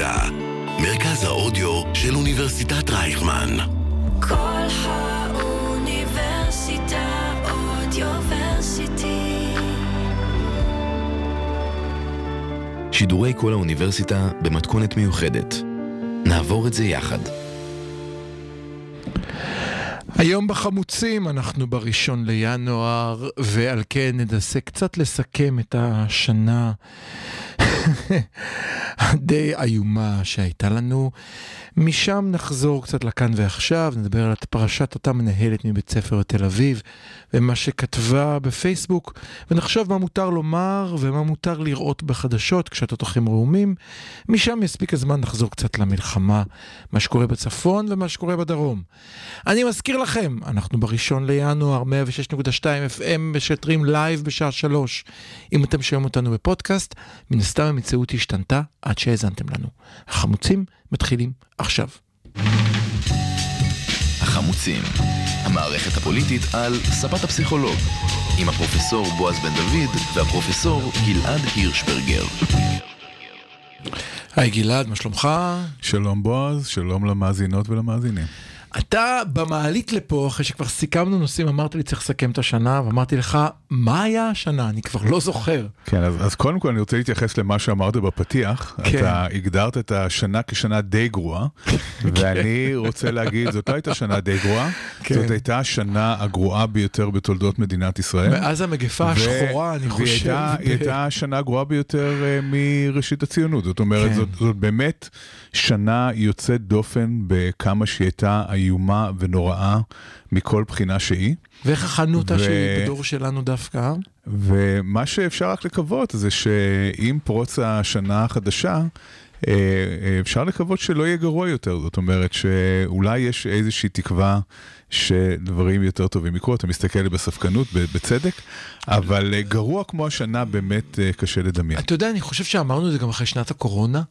האוניברסיטה, מרכז האודיו של אוניברסיטת רייכמן. כל האוניברסיטה אודיוורסיטי. שידורי כל האוניברסיטה במתכונת מיוחדת. נעבור את זה יחד. היום בחמוצים אנחנו בראשון לינואר, ועל כן ננסה קצת לסכם את השנה הדי איומה שהייתה לנו. משם נחזור קצת לכאן ועכשיו, נדבר על פרשת אותה מנהלת מבית ספר בתל אביב, ומה שכתבה בפייסבוק, ונחשוב מה מותר לומר ומה מותר לראות בחדשות כשהתותחים רעומים. משם יספיק הזמן לחזור קצת למלחמה, מה שקורה בצפון ומה שקורה בדרום. אני מזכיר לכם, אנחנו בראשון לינואר, 106.2 FM, משדרים live בשעה שלוש. אם אתם שומעים אותנו בפודקאסט, מן הסתם המציאות השתנתה עד שהאזנתם לנו. החמוצים מתחילים עכשיו. החמוצים, המערכת הפוליטית על ספת הפסיכולוג, עם הפרופסור בועז בן דוד והפרופסור גלעד הירשברגר. היי גלעד, מה שלומך? שלום בועז, שלום למאזינות ולמאזינים. אתה במעלית לפה, אחרי שכבר סיכמנו נושאים, אמרת לי צריך לסכם את השנה, ואמרתי לך, מה היה השנה? אני כבר לא זוכר. כן, אז, אז קודם כל אני רוצה להתייחס למה שאמרת בפתיח. כן. אתה הגדרת את השנה כשנה די גרועה, ואני רוצה להגיד, זאת לא הייתה שנה די גרועה, כן. זאת הייתה השנה הגרועה ביותר בתולדות מדינת ישראל. מאז המגפה השחורה, אני והיא חושב. הייתה, היא הייתה השנה הגרועה ביותר אה, מראשית הציונות. זאת אומרת, כן. זאת, זאת באמת שנה יוצאת דופן בכמה שהיא הייתה איומה ונוראה מכל בחינה שהיא. ואיך אכלנו אותה ו- שהיא בדור שלנו דווקא? ומה שאפשר רק לקוות זה שעם פרוץ השנה החדשה, אה, אה, אפשר לקוות שלא יהיה גרוע יותר, זאת אומרת שאולי יש איזושהי תקווה שדברים יותר טובים יקרו, אתה מסתכל בספקנות, בצדק, אבל אה, גרוע כמו השנה באמת קשה לדמיין. אתה יודע, אני חושב שאמרנו את זה גם אחרי שנת הקורונה.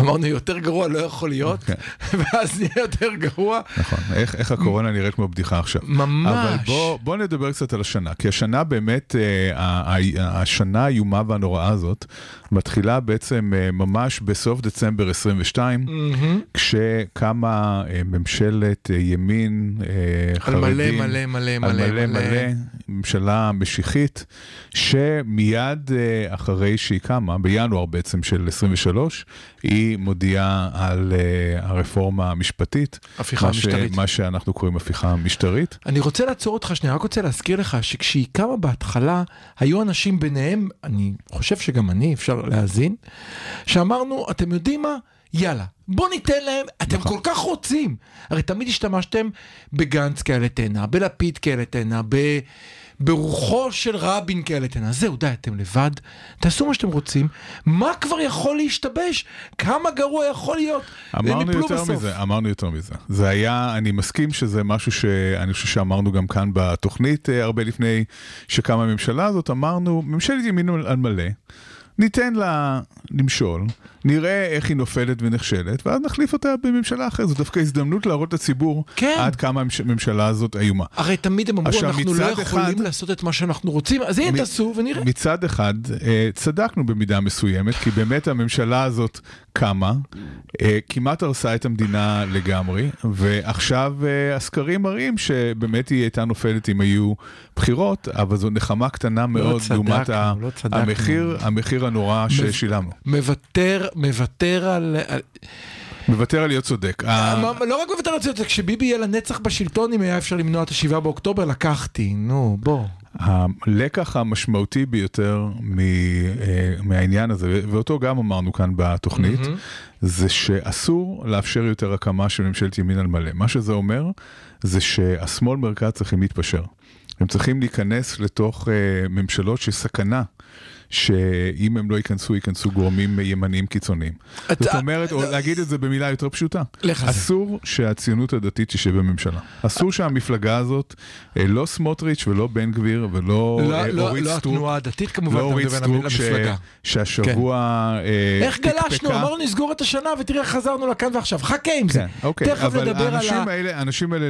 אמרנו, יותר גרוע לא יכול להיות, כן. ואז נהיה יותר גרוע. נכון, איך, איך הקורונה נראית כמו בדיחה עכשיו. ממש. אבל בוא, בוא נדבר קצת על השנה, כי השנה באמת, אה, ה- ה- השנה האיומה והנוראה הזאת, מתחילה בעצם אה, ממש בסוף דצמבר 22, מהמם. כשקמה אה, ממשלת אה, ימין אה, על חרדים. מלא מלא מלא על מלא מלא מלא, ממשלה משיחית, שמיד אחרי שהיא קמה, בינואר בעצם של 23, היא מודיעה על הרפורמה המשפטית. הפיכה מה ש- משטרית. מה שאנחנו קוראים הפיכה משטרית. אני רוצה לעצור אותך שנייה, רק רוצה להזכיר לך שכשהיא קמה בהתחלה, היו אנשים ביניהם, אני חושב שגם אני, אפשר להאזין, שאמרנו, אתם יודעים מה? יאללה, בוא ניתן להם, אתם כל כך רוצים. הרי תמיד השתמשתם בגנץ כעלה תאנה, בלפיד כעלה תאנה, ב... ברוחו של רבין כעלה תאנה. זהו, די, אתם לבד, תעשו מה שאתם רוצים. מה כבר יכול להשתבש? כמה גרוע יכול להיות? אמרנו יותר בסוף. מזה, אמרנו יותר מזה. זה היה, אני מסכים שזה משהו שאני חושב שאמרנו גם כאן בתוכנית אה, הרבה לפני שקמה הממשלה הזאת, אמרנו, ממשלת ימין על מלא, ניתן לה למשול, נראה איך היא נופלת ונכשלת, ואז נחליף אותה בממשלה אחרת. זו דווקא הזדמנות להראות לציבור כן. עד כמה הממשלה הזאת איומה. הרי תמיד הם אמרו, אנחנו לא יכולים אחד- לעשות את מה שאנחנו רוצים, אז הנה מ- תעשו ונראה. מצד אחד, אה, צדקנו במידה מסוימת, כי באמת הממשלה הזאת קמה, אה, כמעט הרסה את המדינה לגמרי, ועכשיו אה, הסקרים מראים שבאמת היא הייתה נופלת אם היו בחירות, אבל זו נחמה קטנה מאוד לעומת ה- לא צדקנו. המחיר, המחיר הנורא ששילמנו. מוותר, מוותר על... על- מוותר על להיות צודק. ה- מה- לא רק מוותר על זה, כשביבי יהיה לנצח בשלטון, אם היה אפשר למנוע את השבעה באוקטובר, לקחתי, נו, בוא. הלקח המשמעותי ביותר מ- אה, מהעניין הזה, ואותו גם אמרנו כאן בתוכנית. זה שאסור לאפשר יותר הקמה של ממשלת ימין על מלא. מה שזה אומר, זה שהשמאל מרכז צריכים להתפשר. הם צריכים להיכנס לתוך אה, ממשלות שסכנה. שאם הם לא ייכנסו, ייכנסו גורמים ימניים קיצוניים. זאת אומרת, או להגיד את זה במילה יותר פשוטה, לך. אסור שהציונות הדתית תשב בממשלה. אסור שהמפלגה הזאת, אה, לא סמוטריץ' ולא בן גביר ולא לא- אה, לא אורית לא סטרוק, התנועה הדתית כמובן, לא אורית סטרוק. שהשבוע אה, איך גלשנו? אמרנו נסגור את השנה ותראה איך חזרנו לכאן ועכשיו. חכה עם זה. כן, אוקיי, תכף אבל נדבר על ה... האנשים האלה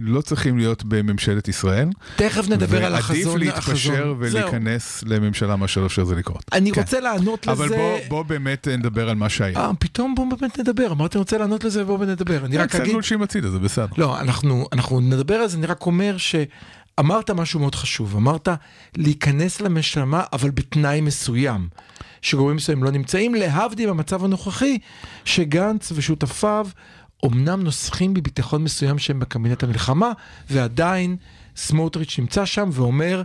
לא צריכים להיות בממשלת ישראל. תכף נדבר על ועדיף החזון. להתפשר החזון. זהו. ולהיכנס לממשלה מאשר לשבת זה לקרות. אני כן. רוצה לענות אבל לזה... בוא, בוא באמת נדבר על מה שהיה. אה, פתאום בוא באמת נדבר, אמרתי אני רוצה לענות לזה ובוא נדבר. אני רק קצת אגיד... גולשים הצידה, זה בסדר. לא, אנחנו, אנחנו נדבר על זה, אני רק אומר שאמרת משהו מאוד חשוב, אמרת להיכנס למשלמה, אבל בתנאי מסוים, שגורמים מסוימים לא נמצאים, להבדיל במצב הנוכחי, שגנץ ושותפיו אומנם נוסחים בביטחון מסוים שהם בקבינט המלחמה, ועדיין סמוטריץ' נמצא שם ואומר,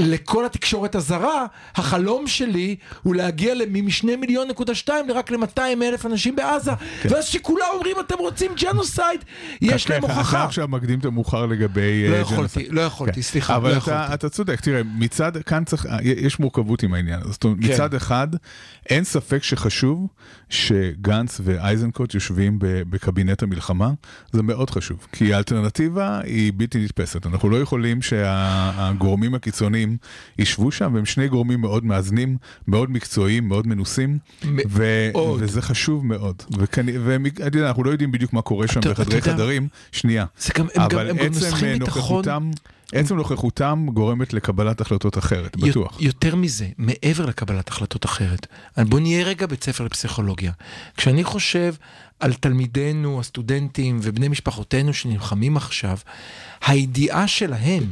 לכל התקשורת הזרה, החלום שלי הוא להגיע משני מיליון נקודה שתיים לרק ל-200 אלף אנשים בעזה, כן. ואז שכולם אומרים אתם רוצים genocide, יש להם אתה הוכחה. עכשיו מקדים את המאוחר לגבי... לא אה, יכולתי, genocide. לא יכולתי, כן. סליחה, אבל לא אתה, יכולתי. אתה צודק, תראה, מצד, כאן צריך, יש מורכבות עם העניין הזה. זאת אומרת, כן. מצד אחד, אין ספק שחשוב שגנץ ואייזנקוט יושבים בקבינט המלחמה, זה מאוד חשוב, כי האלטרנטיבה היא בלתי נתפסת. אנחנו לא יכולים שהגורמים הקיצוניים ישבו שם, והם שני גורמים מאוד מאזנים, מאוד מקצועיים, מאוד מנוסים, ו- מאוד. וזה חשוב מאוד. ואנחנו לא יודעים בדיוק מה קורה שם בחדרי יודע- חדרים, שנייה. אבל עצם ביטחון. נוכחותם, עצם נוכחותם גורמת לקבלת החלטות אחרת, בטוח. יותר מזה, מעבר לקבלת החלטות אחרת. בוא נהיה רגע בית ספר לפסיכולוגיה. כשאני חושב על תלמידינו, הסטודנטים ובני משפחותינו שנלחמים עכשיו, הידיעה שלהם,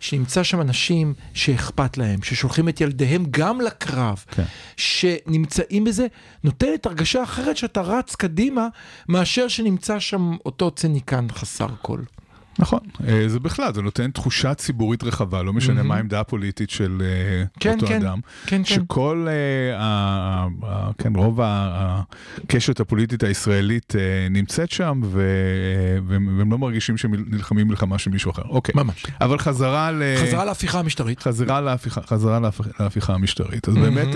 שנמצא שם אנשים שאכפת להם, ששולחים את ילדיהם גם לקרב, כן. שנמצאים בזה, נותנת הרגשה אחרת שאתה רץ קדימה, מאשר שנמצא שם אותו ציניקן חסר כל. נכון, אה, זה בכלל, זה נותן תחושה ציבורית רחבה, לא משנה. מה העמדה הפוליטית של אה, כן, אותו כן, אדם. כן, כן. שכל, אה, כן, רוב הקשת הפוליטית הישראלית נמצאת שם, והם לא מרגישים שהם נלחמים מלחמה של מישהו אחר. אוקיי. ממש. אבל חזרה ל... חזרה להפיכה המשטרית. חזרה להפיכה, המשטרית. אז באמת,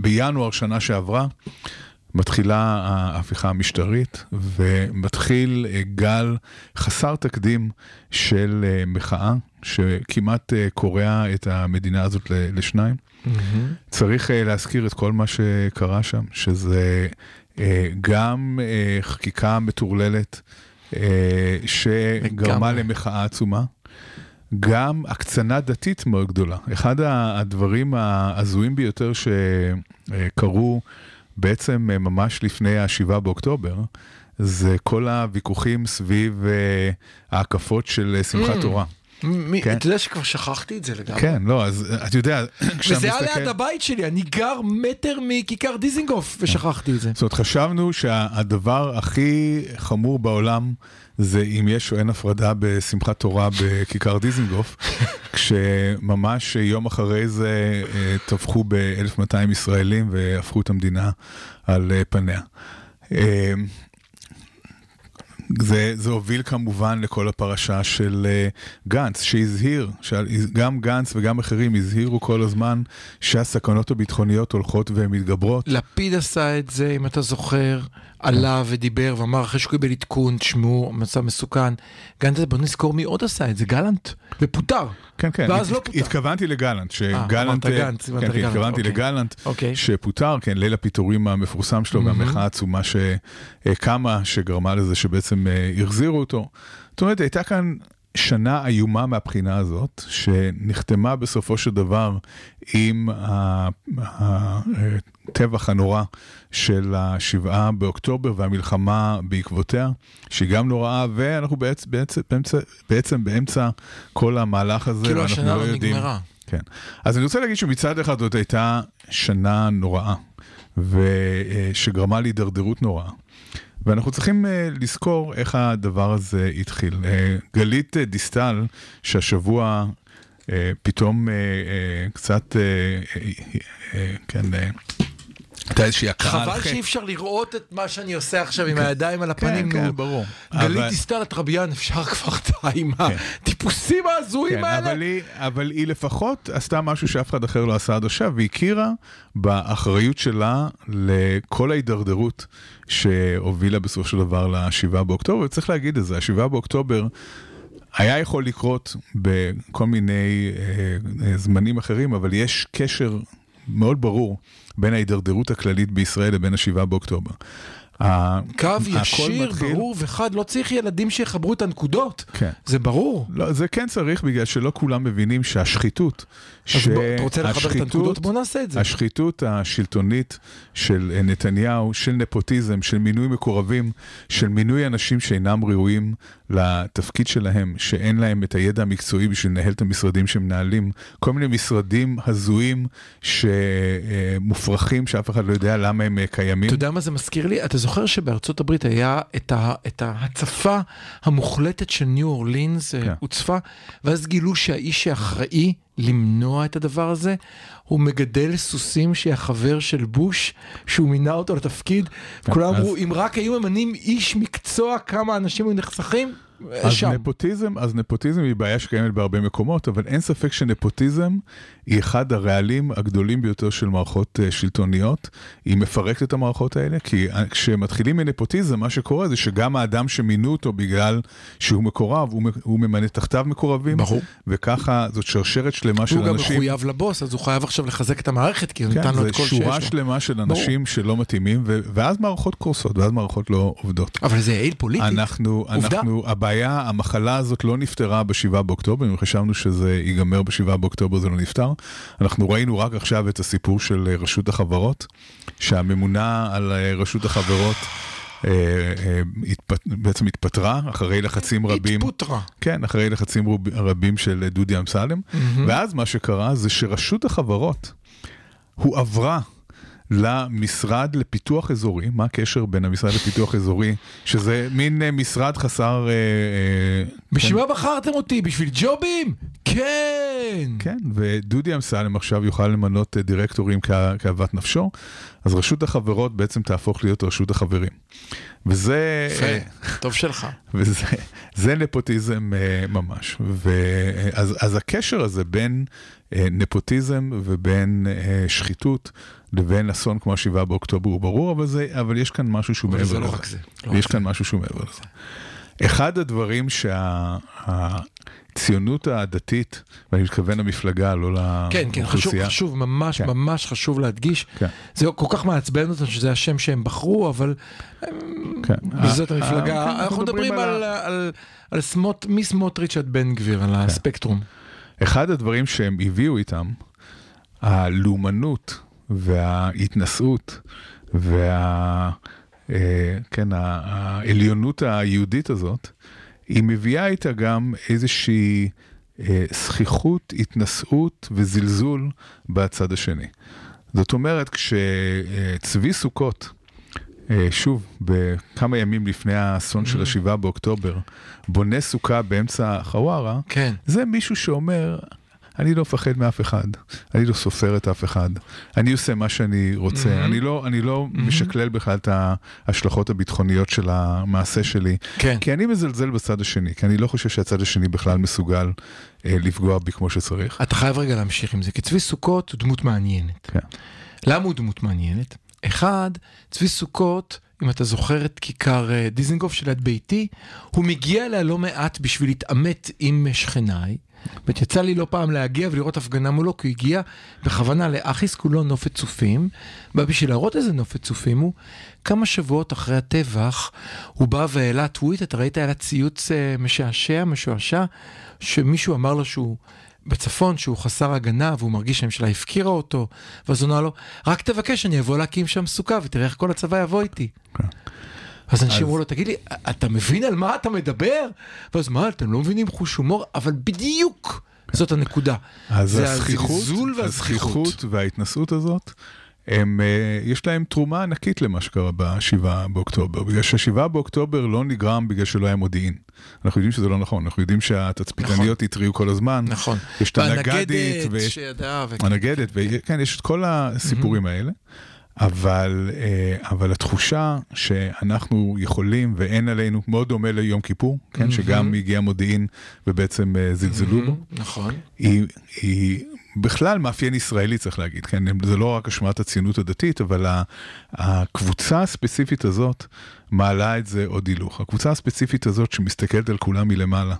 בינואר שנה שעברה, מתחילה ההפיכה המשטרית, ומתחיל אה, גל חסר תקדים של אה, מחאה, שכמעט אה, קורע את המדינה הזאת לשניים. צריך אה, להזכיר את כל מה שקרה שם, שזה גם חקיקה מטורללת, שגרמה. למחאה עצומה. גם הקצנה דתית מאוד גדולה. אחד הדברים ההזויים ביותר שקרו בעצם אה, ממש לפני ה-7 באוקטובר, זה כל הוויכוחים סביב אה, ההקפות של אה, שמחת Mm. תורה. מי- כן. אתה יודע שכבר שכחתי את זה לגמרי. כן, לא, אז אה, אתה יודע, כשאתה וזה היה מסתכל... ליד הבית שלי, אני גר מטר מכיכר דיזינגוף, ושכחתי את זה. זאת אומרת, חשבנו שהדבר הכי חמור בעולם זה אם יש או אין הפרדה בשמחת תורה בכיכר דיזנגוף, כשממש יום אחרי זה אה, טבחו ב-1200 ישראלים והפכו את המדינה על אה, פניה. זה, זה הוביל כמובן לכל הפרשה של uh, גנץ, שהזהיר, גם גנץ וגם אחרים הזהירו כל הזמן שהסכנות הביטחוניות הולכות ומתגברות. לפיד עשה את זה, אם אתה זוכר, עלה ודיבר ואמר אחרי שהוא קיבל עדכון, תשמעו, מצב מסוכן. גנץ, בוא נזכור מי עוד עשה את זה, גלנט, ופוטר. כן, כן, ואז הת, לא פוטר. התכוונתי לגלנט, שגלנט, גנץ, אמרת כן, כן, גלנט, התכוונתי אוקיי. לגלנט, אוקיי. שפוטר, כן, ליל הפיטורים המפורסם שלו, והמחאה העצומה שקמה, שגרמה לזה שבעצם אה, החזירו אותו. זאת אומרת, הייתה כאן שנה איומה מהבחינה הזאת, שנחתמה בסופו של דבר עם הטבח הנורא של השבעה באוקטובר והמלחמה בעקבותיה, שהיא גם נוראה, ואנחנו בעצם, באמצע, בעצם באמצע כל המהלך הזה, כאילו השנה לא לא יודעים. נגמרה. כן. אז אני רוצה להגיד שמצד אחד זאת הייתה שנה נוראה, ושגרמה להידרדרות נוראה. ואנחנו צריכים uh, לזכור איך הדבר הזה התחיל. Uh, גלית uh, דיסטל, שהשבוע uh, פתאום uh, uh, קצת, uh, uh, uh, כן, uh, הייתה איזושהי הכרה על חבל חטא. שאי אפשר לראות את מה שאני עושה עכשיו עם הידיים על הפנים, כן, נו. כן, ברור. גלית דיסטל אטרביאן, אפשר כבר די עם הטיפוסים ההזויים כן, האלה? אבל היא לפחות עשתה משהו שאף אחד אחר לא עשה עד עכשיו, והכירה באחריות שלה לכל ההידרדרות שהובילה בסופו של דבר ל-7 באוקטובר, וצריך להגיד את זה, ה-7 באוקטובר היה יכול לקרות בכל מיני אה, אה, זמנים אחרים, אבל יש קשר מאוד ברור בין ההידרדרות הכללית בישראל לבין ה-7 באוקטובר. קו ישיר, מתחיל... ברור וחד, לא צריך ילדים שיחברו את הנקודות. כן. זה ברור. לא, זה כן צריך בגלל שלא כולם מבינים שהשחיתות, אז ש... בוא, אתה רוצה לחבר את הנקודות? בוא נעשה את זה. השחיתות השלטונית של נתניהו, של נפוטיזם, של מינוי מקורבים, של מינוי אנשים שאינם ראויים לתפקיד שלהם, שאין להם את הידע המקצועי בשביל לנהל את המשרדים שמנהלים, כל מיני משרדים הזויים שמופרכים, שאף אחד לא יודע למה הם קיימים. אתה יודע מה זה מזכיר לי? אתה זוכר שבארצות הברית היה את, ה, את ההצפה המוחלטת של ניו אורלינס, כן. הוצפה, ואז גילו שהאיש שאחראי למנוע את הדבר הזה, הוא מגדל סוסים שהחבר של בוש, שהוא מינה אותו לתפקיד, כן, כולם אמרו, אם רק היו ממנים איש מקצוע, כמה אנשים היו נחסכים, אז שם. נפוטיזם, אז נפוטיזם היא בעיה שקיימת בהרבה מקומות, אבל אין ספק שנפוטיזם היא אחד הרעלים הגדולים ביותר של מערכות uh, שלטוניות. היא מפרקת את המערכות האלה, כי אה, כשמתחילים מנפוטיזם, מה שקורה זה שגם האדם שמינו אותו בגלל שהוא מקורב, הוא, הוא ממנה תחתיו מקורבים. ברור. וככה זאת שרשרת שלמה של אנשים. הוא גם מחויב לבוס, אז הוא חייב עכשיו לחזק את המערכת, כי הוא כן, נתן לו את כל שיש לו. זה שורה שלמה של אנשים ברור. שלא מתאימים, ו- ואז מערכות קורסות, ואז מערכות לא עובדות. אבל זה יעיל פוליטית. אנחנו, אנחנו, הבעיה, המחלה הזאת לא נפתרה ב-7 באוקטובר, אם חשבנו שזה ייגמר ב-7 באוקטובר, זה לא נפתר. אנחנו ראינו רק עכשיו את הסיפור של אה, רשות החברות, שהממונה על אה, רשות החברות... אה, בעצם התפטרה אחרי לחצים רבים. התפוטרה. כן, אחרי לחצים רבים של דודי אמסלם. ואז מה שקרה זה שרשות החברות הועברה למשרד לפיתוח אזורי, מה הקשר בין המשרד לפיתוח אזורי, שזה מין אה, משרד חסר... אה, אה, בשביל מה כן. בחרתם אותי? בשביל ג'ובים? כן! כן, ודודי אמסלם עכשיו יוכל למנות דירקטורים כאוות נפשו, אז רשות החברות בעצם תהפוך להיות רשות החברים. וזה... יפה, טוב שלך. וזה נפוטיזם ממש. ואז, אז הקשר הזה בין נפוטיזם ובין שחיתות, לבין אסון כמו ה-7 באוקטובר הוא ברור, אבל, זה, אבל יש כאן משהו שהוא מעבר לא לזה. לא רק זה. לא יש כאן זה. משהו שהוא מעבר לזה. אחד הדברים שהציונות שה, הדתית, ואני מתכוון למפלגה, לא לאוכלוסייה. כן, כן, חשוב, חשוב, ממש, כן. ממש חשוב להדגיש. כן. זה כל כך מעצבן אותנו שזה השם שהם בחרו, אבל כן. בזאת המפלגה, כן, אנחנו מדברים על, על, על, על סמוט, מסמוטריץ' עד בן גביר, על כן. הספקטרום. אחד הדברים שהם הביאו איתם, הלאומנות וההתנשאות וה... אה, כן, העליונות היהודית הזאת, היא מביאה איתה גם איזושהי אה, זכיחות, התנשאות וזלזול בצד השני. זאת אומרת, כשצבי סוכות, אה, שוב, בכמה ימים לפני האסון של mm. השבעה באוקטובר, בונה סוכה באמצע חווארה, כן. זה מישהו שאומר, אני לא מפחד מאף אחד, אני לא סופר את אף אחד, אני עושה מה שאני רוצה, mm-hmm. אני לא, אני לא mm-hmm. משקלל בכלל את ההשלכות הביטחוניות של המעשה שלי, כן. כי אני מזלזל בצד השני, כי אני לא חושב שהצד השני בכלל מסוגל אה, לפגוע בי כמו שצריך. אתה חייב רגע להמשיך עם זה, כי צבי סוכות הוא דמות מעניינת. כן. למה הוא דמות מעניינת? אחד, צבי סוכות... אם אתה זוכר את כיכר אה, דיזנגוף של יד ביתי, הוא מגיע אליה לא מעט בשביל להתעמת עם שכניי, באמת יצא לי לא פעם להגיע ולראות הפגנה מולו, כי הוא הגיע בכוונה לאחיס כולו נופת צופים, בא בשביל להראות איזה נופת צופים הוא. כמה שבועות אחרי הטבח, הוא בא והעלה טוויט, אתה ראית, היה לה ציוץ uh, משעשע, משועשע, שמישהו אמר לו שהוא... בצפון שהוא חסר הגנה והוא מרגיש שהממשלה הפקירה אותו, ואז הוא אמר לו, רק תבקש שאני אבוא להקים שם סוכה ותראה איך כל הצבא יבוא איתי. Okay. כן. אז אנשים אמרו לו, תגיד לי, אתה מבין על מה אתה מדבר? ואז מה, אתם לא מבינים חוש הומור? אבל בדיוק זאת הנקודה. אז זה הזכיחות, הזכיחות וההתנסות הזאת, הם, אה, יש להם תרומה ענקית למה שקרה ב-7 באוקטובר, בגלל ש-7 באוקטובר לא נגרם בגלל שלא היה מודיעין. אנחנו יודעים שזה לא נכון, אנחנו יודעים שהתצפיתניות נכון. התריעו כל הזמן. נכון. יש את הנגדת, ויש... הנגדת, וכן, יש את כל הסיפורים האלה. אבל, אה, אבל התחושה שאנחנו יכולים ואין עלינו, מאוד דומה ליום כיפור, כן, mm-hmm. שגם הגיע מודיעין ובעצם אה, זלזלו בו. Mm-hmm, נכון. היא, היא בכלל מאפיין ישראלי צריך להגיד, כן, זה לא רק אשמת הציונות הדתית, אבל הקבוצה הספציפית הזאת מעלה את זה עוד הילוך. הקבוצה הספציפית הזאת שמסתכלת על כולם מלמעלה,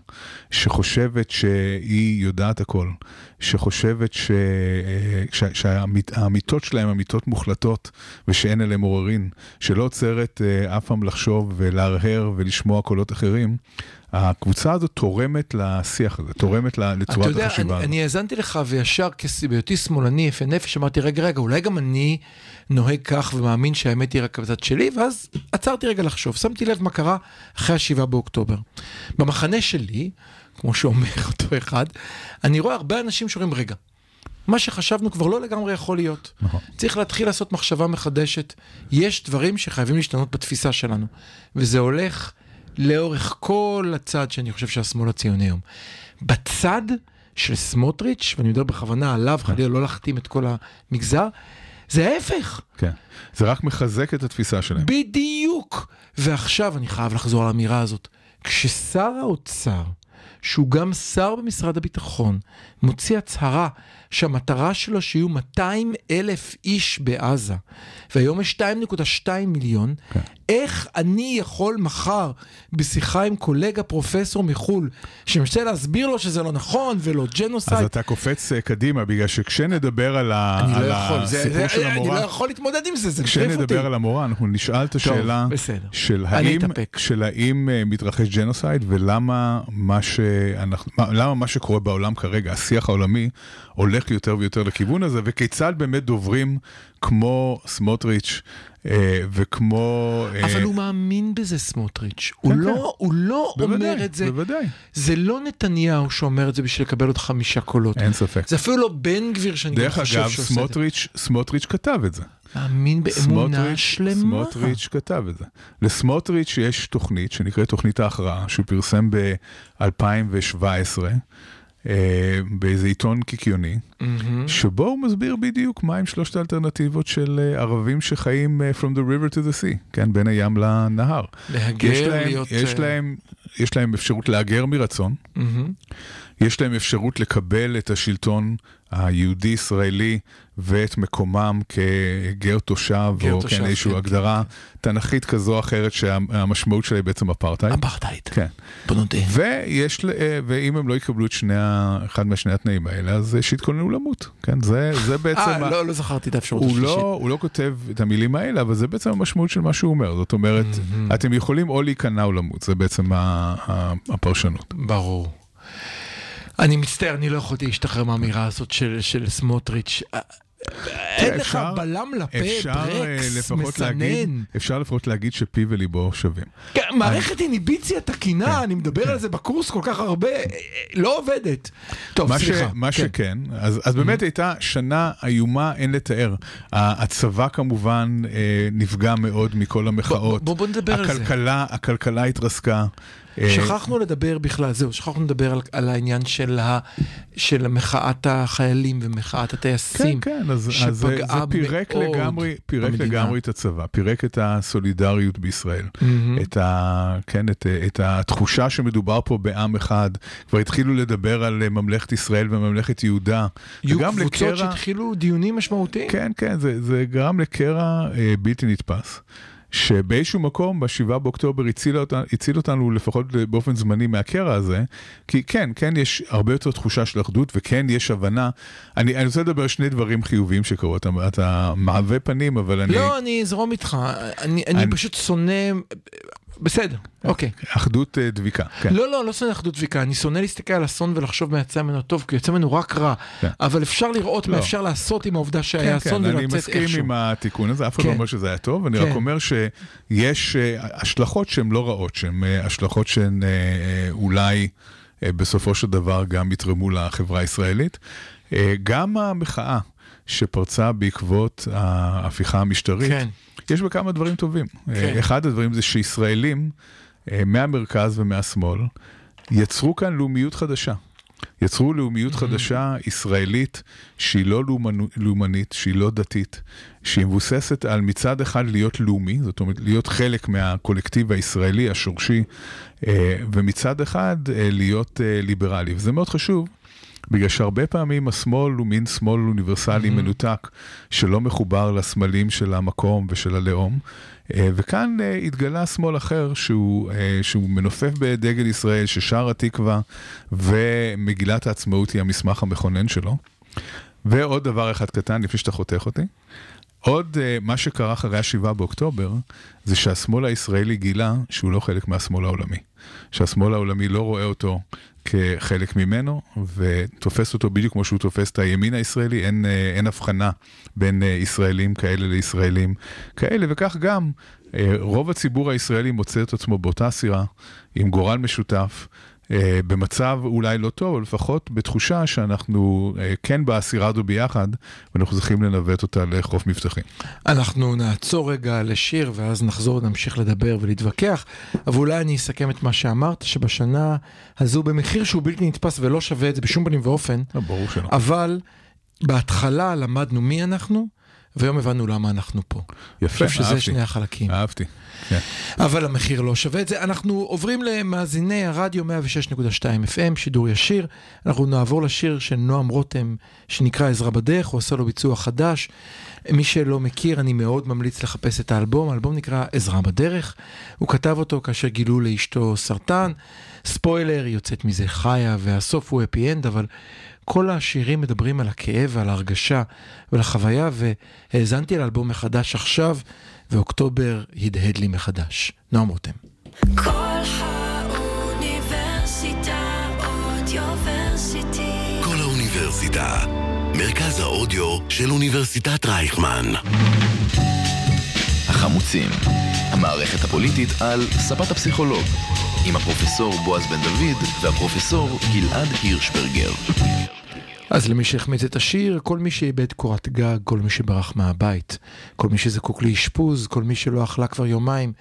שחושבת שהיא יודעת הכל, שחושבת ש... ש... שהאמיתות שלהם אמיתות מוחלטות ושאין עליהם עוררין, שלא עוצרת אה, אף פעם לחשוב ולהרהר ולשמוע קולות אחרים, הקבוצה הזאת תורמת לשיח הזה, תורמת לצורת החשיבה הזאת. אתה יודע, אני האזנתי לך וישר בהיותי שמאלני יפה נפש, אמרתי, רגע, רגע, אולי גם אני נוהג כך ומאמין שהאמת היא רק בצד שלי, ואז עצרתי רגע לחשוב, שמתי לב מה קרה אחרי השבעה באוקטובר. במחנה שלי, כמו שאומר אותו אחד, אני רואה הרבה אנשים שאומרים, רגע, מה שחשבנו כבר לא לגמרי יכול להיות. נכון. צריך להתחיל לעשות מחשבה מחדשת. יש דברים שחייבים להשתנות בתפיסה שלנו, וזה הולך לאורך כל הצד שאני חושב שהשמאל הציוני היום. בצד של סמוטריץ', ואני מדבר בכוונה עליו, כן. חלילה לא להחתים את כל המגזר, זה ההפך. כן, זה רק מחזק את התפיסה שלהם. בדיוק. ועכשיו אני חייב לחזור על האמירה הזאת. כששר האוצר, שהוא גם שר במשרד הביטחון, מוציא הצהרה שהמטרה שלו שיהיו 200 אלף איש בעזה, והיום יש 2.2 מיליון, כן. איך אני יכול מחר, בשיחה עם קולגה פרופסור מחו"ל, שמנסה להסביר לו שזה לא נכון ולא ג'נוסייד... אז אתה קופץ אה, קדימה, בגלל שכשנדבר על, ה... על לא יכול, הסיפור זה, של המורה... אני לא יכול להתמודד עם זה, זה מטריף אותי. כשנדבר על המורה, אנחנו נשאל את השאלה טוב, של האם, של האם אה, מתרחש ג'נוסייד ולמה מה, שאנחנו, למה מה שקורה בעולם כרגע, השיח העולמי, הולך יותר ויותר לכיוון הזה, וכיצד באמת דוברים כמו סמוטריץ' אה, וכמו... אה, אבל הוא מאמין בזה, סמוטריץ'. הוא כן, לא, כן. הוא לא אומר את זה. בוודאי. זה לא נתניהו שאומר את זה בשביל לקבל עוד חמישה קולות. אין ספק. זה אפילו לא בן גביר שאני חושב שעושה את זה. דרך אגב, סמוטריץ' כתב את זה. מאמין באמונה שלמה. סמוטריץ' כתב את זה. לסמוטריץ' יש תוכנית שנקראת תוכנית ההכרעה, שהוא פרסם ב-2017. אה, באיזה עיתון קיקיוני, mm-hmm. שבו הוא מסביר בדיוק מהם שלושת האלטרנטיבות של אה, ערבים שחיים אה, from the river to the sea, כן, בין הים לנהר. להגר, יש להם, להיות... יש להם, יש להם אפשרות להגר מרצון, mm-hmm. יש להם אפשרות לקבל את השלטון היהודי-ישראלי ואת מקומם כגר תושב, או כן, איזושהי כן, הגדרה כן. תנכית כזו או אחרת שהמשמעות שלה היא בעצם אפרטהייד. אפרטהייד. כן. נודה. ויש, אה, ואם הם לא יקבלו את שני, אחד משני התנאים האלה, אז שיתכוננו למות. כן, זה, זה בעצם... אה, לא, לא זכרתי את האפשרות השלישית. לא, הוא לא כותב את המילים האלה, אבל זה בעצם המשמעות של מה שהוא אומר. זאת אומרת, mm-hmm. אתם יכולים או להיכנע או למות, זה בעצם הפרשנות. ברור. אני מצטער, אני לא יכולתי להשתחרר מהאמירה הזאת של, של סמוטריץ'. אין לך בלם לפה, ברקס, מסנן. אפשר לפחות להגיד שפי וליבו שווים. כן, מערכת איניביציה תקינה, כן, אני מדבר כן. על זה בקורס כל כך הרבה, לא עובדת. טוב, סליחה. מה שכן, אז. באמת הייתה שנה איומה, אין לתאר. הצבא כמובן אה, נפגע מאוד מכל המחאות. בוא נדבר על זה. הכלכלה התרסקה. אה, שכחנו לדבר בכלל, זהו, שכחנו לדבר על, על העניין של, ה, של מחאת החיילים ומחאת הטייסים. כן, כן, אז, אז זה, זה פירק לגמרי, פירק לגמרי את הצבא, פירק את הסולידריות בישראל, mm-hmm. את, ה, כן, את, את התחושה שמדובר פה בעם אחד, כבר התחילו לדבר על ממלכת ישראל וממלכת יהודה. יהיו קבוצות לקרע, שהתחילו דיונים משמעותיים. כן, כן, זה, זה גרם לקרע אה, בלתי נתפס. שבאיזשהו מקום ב-7 באוקטובר הציל, אותנו, הציל אותנו לפחות באופן זמני מהקרע הזה, כי כן, כן יש הרבה יותר תחושה של אחדות וכן יש הבנה. אני, אני רוצה לדבר על שני דברים חיוביים שקרו, אתה, אתה מעווה פנים, אבל אני... לא, אני אזרום איתך, אני, אני, אני פשוט שונא... בסדר, אוקיי. אחדות אה, דביקה, כן. לא, לא, לא שונא אחדות דביקה, אני שונא להסתכל על אסון ולחשוב מה יצא ממנו טוב, כי יוצא ממנו רק רע. כן. אבל אפשר לראות מה לא. אפשר לעשות עם העובדה שהיה כן, אסון ולצאת איכשהו. אני מסכים עם התיקון הזה, אף אחד לא אומר שזה היה טוב, אני רק אומר שיש אה, השלכות שהן לא רעות, שהן אה, השלכות שהן אולי בסופו של דבר גם יתרמו לחברה הישראלית. גם המחאה שפרצה בעקבות ההפיכה המשטרית, כן. יש בה כמה דברים טובים. כן. אחד הדברים זה שישראלים אה, מהמרכז ומהשמאל יצרו כאן לאומיות חדשה. יצרו לאומיות mm-hmm. חדשה ישראלית שהיא לא לאומנית, שהיא לא דתית, שהיא מבוססת על מצד אחד להיות לאומי, זאת אומרת להיות חלק מהקולקטיב הישראלי השורשי, אה, ומצד אחד אה, להיות ליברלי. וזה מאוד חשוב, בגלל שהרבה פעמים השמאל הוא מין שמאל אוניברסלי mm-hmm. מנותק, שלא מחובר לסמלים של המקום ושל הלאום. אה, וכאן אה, התגלה שמאל אחר שהוא, אה, שהוא מנופף בדגל ישראל, ששר התקווה, ומגילת העצמאות היא המסמך המכונן שלו. ועוד דבר אחד קטן, לפני שאתה חותך אותי. עוד מה שקרה אחרי ה-7 באוקטובר, זה שהשמאל הישראלי גילה שהוא לא חלק מהשמאל העולמי. שהשמאל העולמי לא רואה אותו כחלק ממנו, ותופס אותו בדיוק כמו שהוא תופס את הימין הישראלי, אין, uh, אין הבחנה בין uh, ישראלים כאלה לישראלים כאלה, וכך גם uh, רוב הציבור הישראלי מוצא את עצמו באותה סירה, עם גורל משותף. אה, במצב אולי לא טוב, אבל לפחות בתחושה שאנחנו אה, כן בסירה הזו ביחד, ואנחנו זוכים לנווט אותה לחוף מבטחים. אנחנו נעצור רגע לשיר, ואז נחזור ונמשיך לדבר ולהתווכח, אבל אולי אני אסכם את מה שאמרת, שבשנה הזו במחיר שהוא בלתי נתפס ולא שווה את זה בשום פנים ואופן, לא, ברור שלא. אבל בהתחלה למדנו מי אנחנו, והיום הבנו למה אנחנו פה. יפה, אהבתי. אני חושב שזה שני החלקים. אהבתי. כן. אבל המחיר לא שווה את זה. אנחנו עוברים למאזיני הרדיו 106.2 FM, שידור ישיר. אנחנו נעבור לשיר של נועם רותם, שנקרא עזרה בדרך, הוא עשה לו ביצוע חדש. מי שלא מכיר, אני מאוד ממליץ לחפש את האלבום. האלבום נקרא עזרה בדרך. הוא כתב אותו כאשר גילו לאשתו סרטן. ספוילר, היא יוצאת מזה חיה, והסוף הוא happy end, אבל כל השירים מדברים על הכאב ועל ההרגשה ועל החוויה, והאזנתי לאלבום מחדש עכשיו. ואוקטובר הדהד לי מחדש. נועם רותם. כל האוניברסיטה אודיוורסיטי. כל האוניברסיטה, מרכז האודיו של אוניברסיטת רייכמן. החמוצים, המערכת הפוליטית על ספת הפסיכולוג, עם הפרופסור בועז בן דוד והפרופסור גלעד הירשברגר. אז למי שהחמיץ את השיר, כל מי שאיבד קורת גג, כל מי שברח מהבית, כל מי שזקוק לאשפוז, כל מי שלא אכלה כבר יומיים,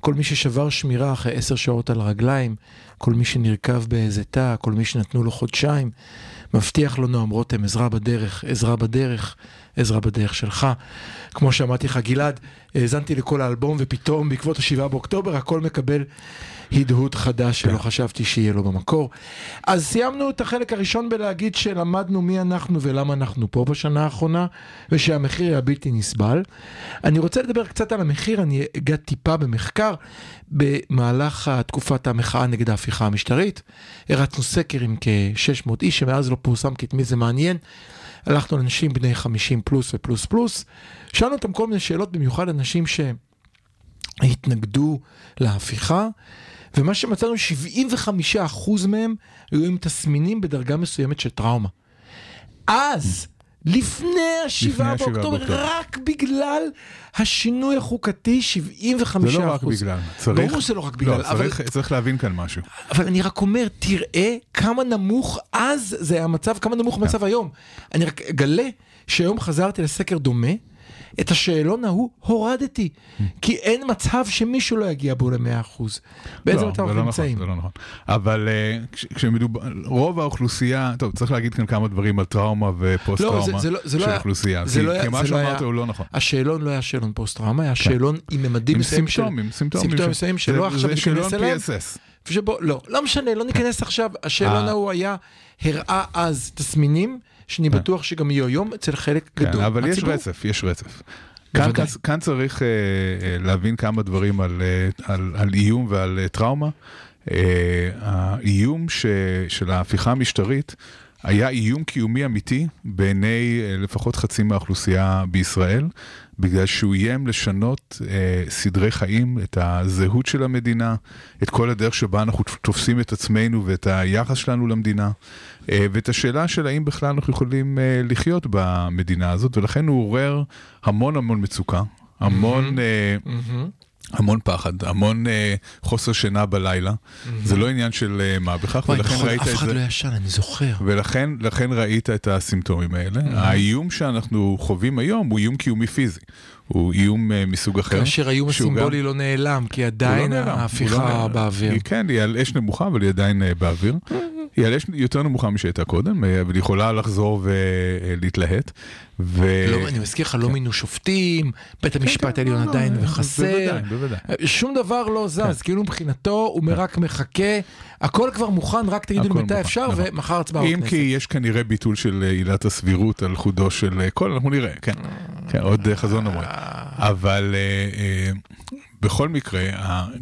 כל מי ששבר שמירה אחרי עשר שעות על הרגליים, כל מי שנרקב באיזה תא, כל מי שנתנו לו חודשיים, מבטיח לו נועם רותם עזרה בדרך, עזרה בדרך, עזרה בדרך שלך. כמו שאמרתי לך, גלעד, האזנתי לכל האלבום, ופתאום בעקבות השבעה באוקטובר הכל מקבל הדהוד חדש שלא. חשבתי שיהיה לו במקור. אז סיימנו את החלק הראשון בלהגיד שלמדנו מי אנחנו ולמה אנחנו פה בשנה האחרונה, ושהמחיר היה בלתי נסבל. אני רוצה לדבר קצת על המחיר, אני אגע טיפה במחקר. במהלך תקופת המחאה נגד ההפיכה המשטרית, הרצנו סקר עם כ-600 איש, שמאז לא פורסם כי את מי זה מעניין. הלכנו לאנשים בני 50 פלוס ופלוס פלוס, שאלנו אותם כל מיני שאלות, במיוחד אנשים שהתנגדו להפיכה, ומה שמצאנו, 75% מהם היו עם תסמינים בדרגה מסוימת של טראומה. אז, לפני השבעה באוקטובר, רק בגלל השינוי החוקתי, 75 זה לא רק בגלל. צריך, ברור שזה לא רק בגלל. לא, אבל, צריך, צריך להבין כאן משהו. אבל אני רק אומר, תראה כמה נמוך אז זה המצב, כמה נמוך המצב כן. היום. אני רק אגלה שהיום חזרתי לסקר דומה. את השאלון ההוא הורדתי, כי אין מצב שמישהו לא יגיע בו ל-100%. באיזה לא, מצב אנחנו לא נמצאים? נכון, זה לא נכון. אבל uh, כשמדובר, רוב האוכלוסייה, טוב, צריך להגיד כאן כמה דברים על טראומה ופוסט-טראומה לא, זה של לא האוכלוסייה. זה כי, לא כי מה שאמרת הוא לא נכון. השאלון לא היה שאלון פוסט-טראומה, היה כן. שאלון עם ממדים מסוימים של... עם סימפטומים, סימפטומים מסוימים שלא עכשיו ניכנס אליהם. זה שאלון PSS. שבו, לא, לא משנה, לא ניכנס עכשיו. השאלון אה. ההוא היה, הראה אז תסמינים. שאני כן. בטוח שגם יהיו היום אצל חלק כן, גדול אבל יש רצף, יש רצף. כאן, כאן, כאן צריך uh, להבין כמה דברים על, uh, על, על איום ועל uh, טראומה. Uh, האיום ש, של ההפיכה המשטרית היה איום קיומי אמיתי בעיני uh, לפחות חצי מהאוכלוסייה בישראל, בגלל שהוא איים לשנות uh, סדרי חיים, את הזהות של המדינה, את כל הדרך שבה אנחנו תופסים את עצמנו ואת היחס שלנו למדינה. אה, ואת השאלה של האם בכלל אנחנו יכולים אה, לחיות במדינה הזאת, ולכן הוא עורר המון המון מצוקה, המון... Mm-hmm. המון פחד, המון אה, חוסר שינה בלילה, mm-hmm. זה לא עניין של אה, מה בכך, ולכן ראית את זה. אף אחד לא ישן, אני זוכר. ולכן ראית את הסימפטומים האלה. Mm-hmm. האיום שאנחנו חווים היום הוא איום קיומי פיזי. הוא איום מסוג אחר. כאשר האיום הסימבולי גם... לא נעלם, כי עדיין לא ההפיכה לא באוויר. היא, כן, היא על אש נמוכה, אבל היא עדיין באוויר. היא על אש יותר נמוכה משהייתה קודם, אבל היא יכולה לחזור ולהתלהט. ו... לא, אני מזכיר לך, לא כן. מינו שופטים, בית כן, המשפט כן, העליון עדיין וחסר. בוודאי, בוודאי. שום דבר לא זז, כאילו מבחינתו הוא רק מחכה, הכל כבר מוכן, רק תגידו לי מתי אפשר, נכון. ומחר הצבעה בכנסת. אם כי יש כנראה ביטול של אה, עילת הסבירות על חודו של אה, כל, אנחנו נראה, כן. עוד אה, חזון אומרים. אבל בכל מקרה,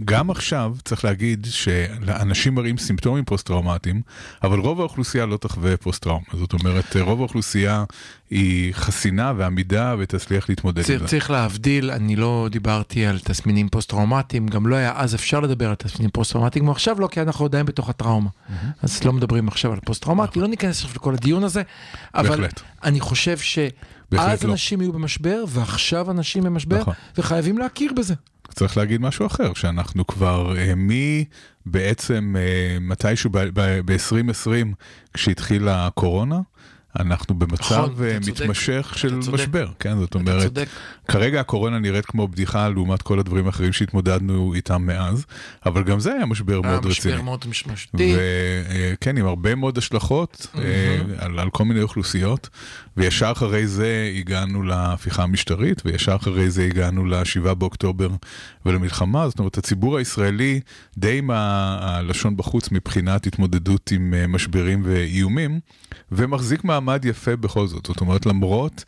גם עכשיו צריך להגיד שאנשים מראים סימפטומים פוסט-טראומטיים, אבל רוב האוכלוסייה לא תחווה פוסט-טראומה. זאת אומרת, רוב האוכלוסייה היא חסינה ועמידה ותצליח להתמודד עם זה. צריך להבדיל, אני לא דיברתי על תסמינים פוסט-טראומטיים, גם לא היה אז אפשר לדבר על תסמינים פוסט-טראומטיים, כמו עכשיו לא, כי אנחנו עדיין בתוך הטראומה. אז לא מדברים עכשיו על פוסט-טראומטי. לא ניכנס עכשיו לכל הדיון הזה, אבל אני חושב ש... אז לא. אנשים יהיו במשבר, ועכשיו אנשים במשבר, נכון. וחייבים להכיר בזה. צריך להגיד משהו אחר, שאנחנו כבר אה, מי בעצם אה, מתישהו ב-2020, כשהתחילה הקורונה, אנחנו במצב נכון, אה, מתמשך צודק, של משבר, כן? זאת אומרת, צודק. כרגע הקורונה נראית כמו בדיחה לעומת כל הדברים האחרים שהתמודדנו איתם מאז, אבל גם זה היה משבר מאוד רציני. משבר מאוד משמעותי. וכן, עם הרבה מאוד השלכות mm-hmm. על, על כל מיני אוכלוסיות, וישר אחרי זה הגענו להפיכה המשטרית, וישר אחרי זה הגענו ל-7 באוקטובר ולמלחמה. זאת אומרת, הציבור הישראלי די עם הלשון בחוץ מבחינת התמודדות עם אה, משברים ואיומים, ומחזיק מעמד יפה בכל זאת. זאת אומרת, למרות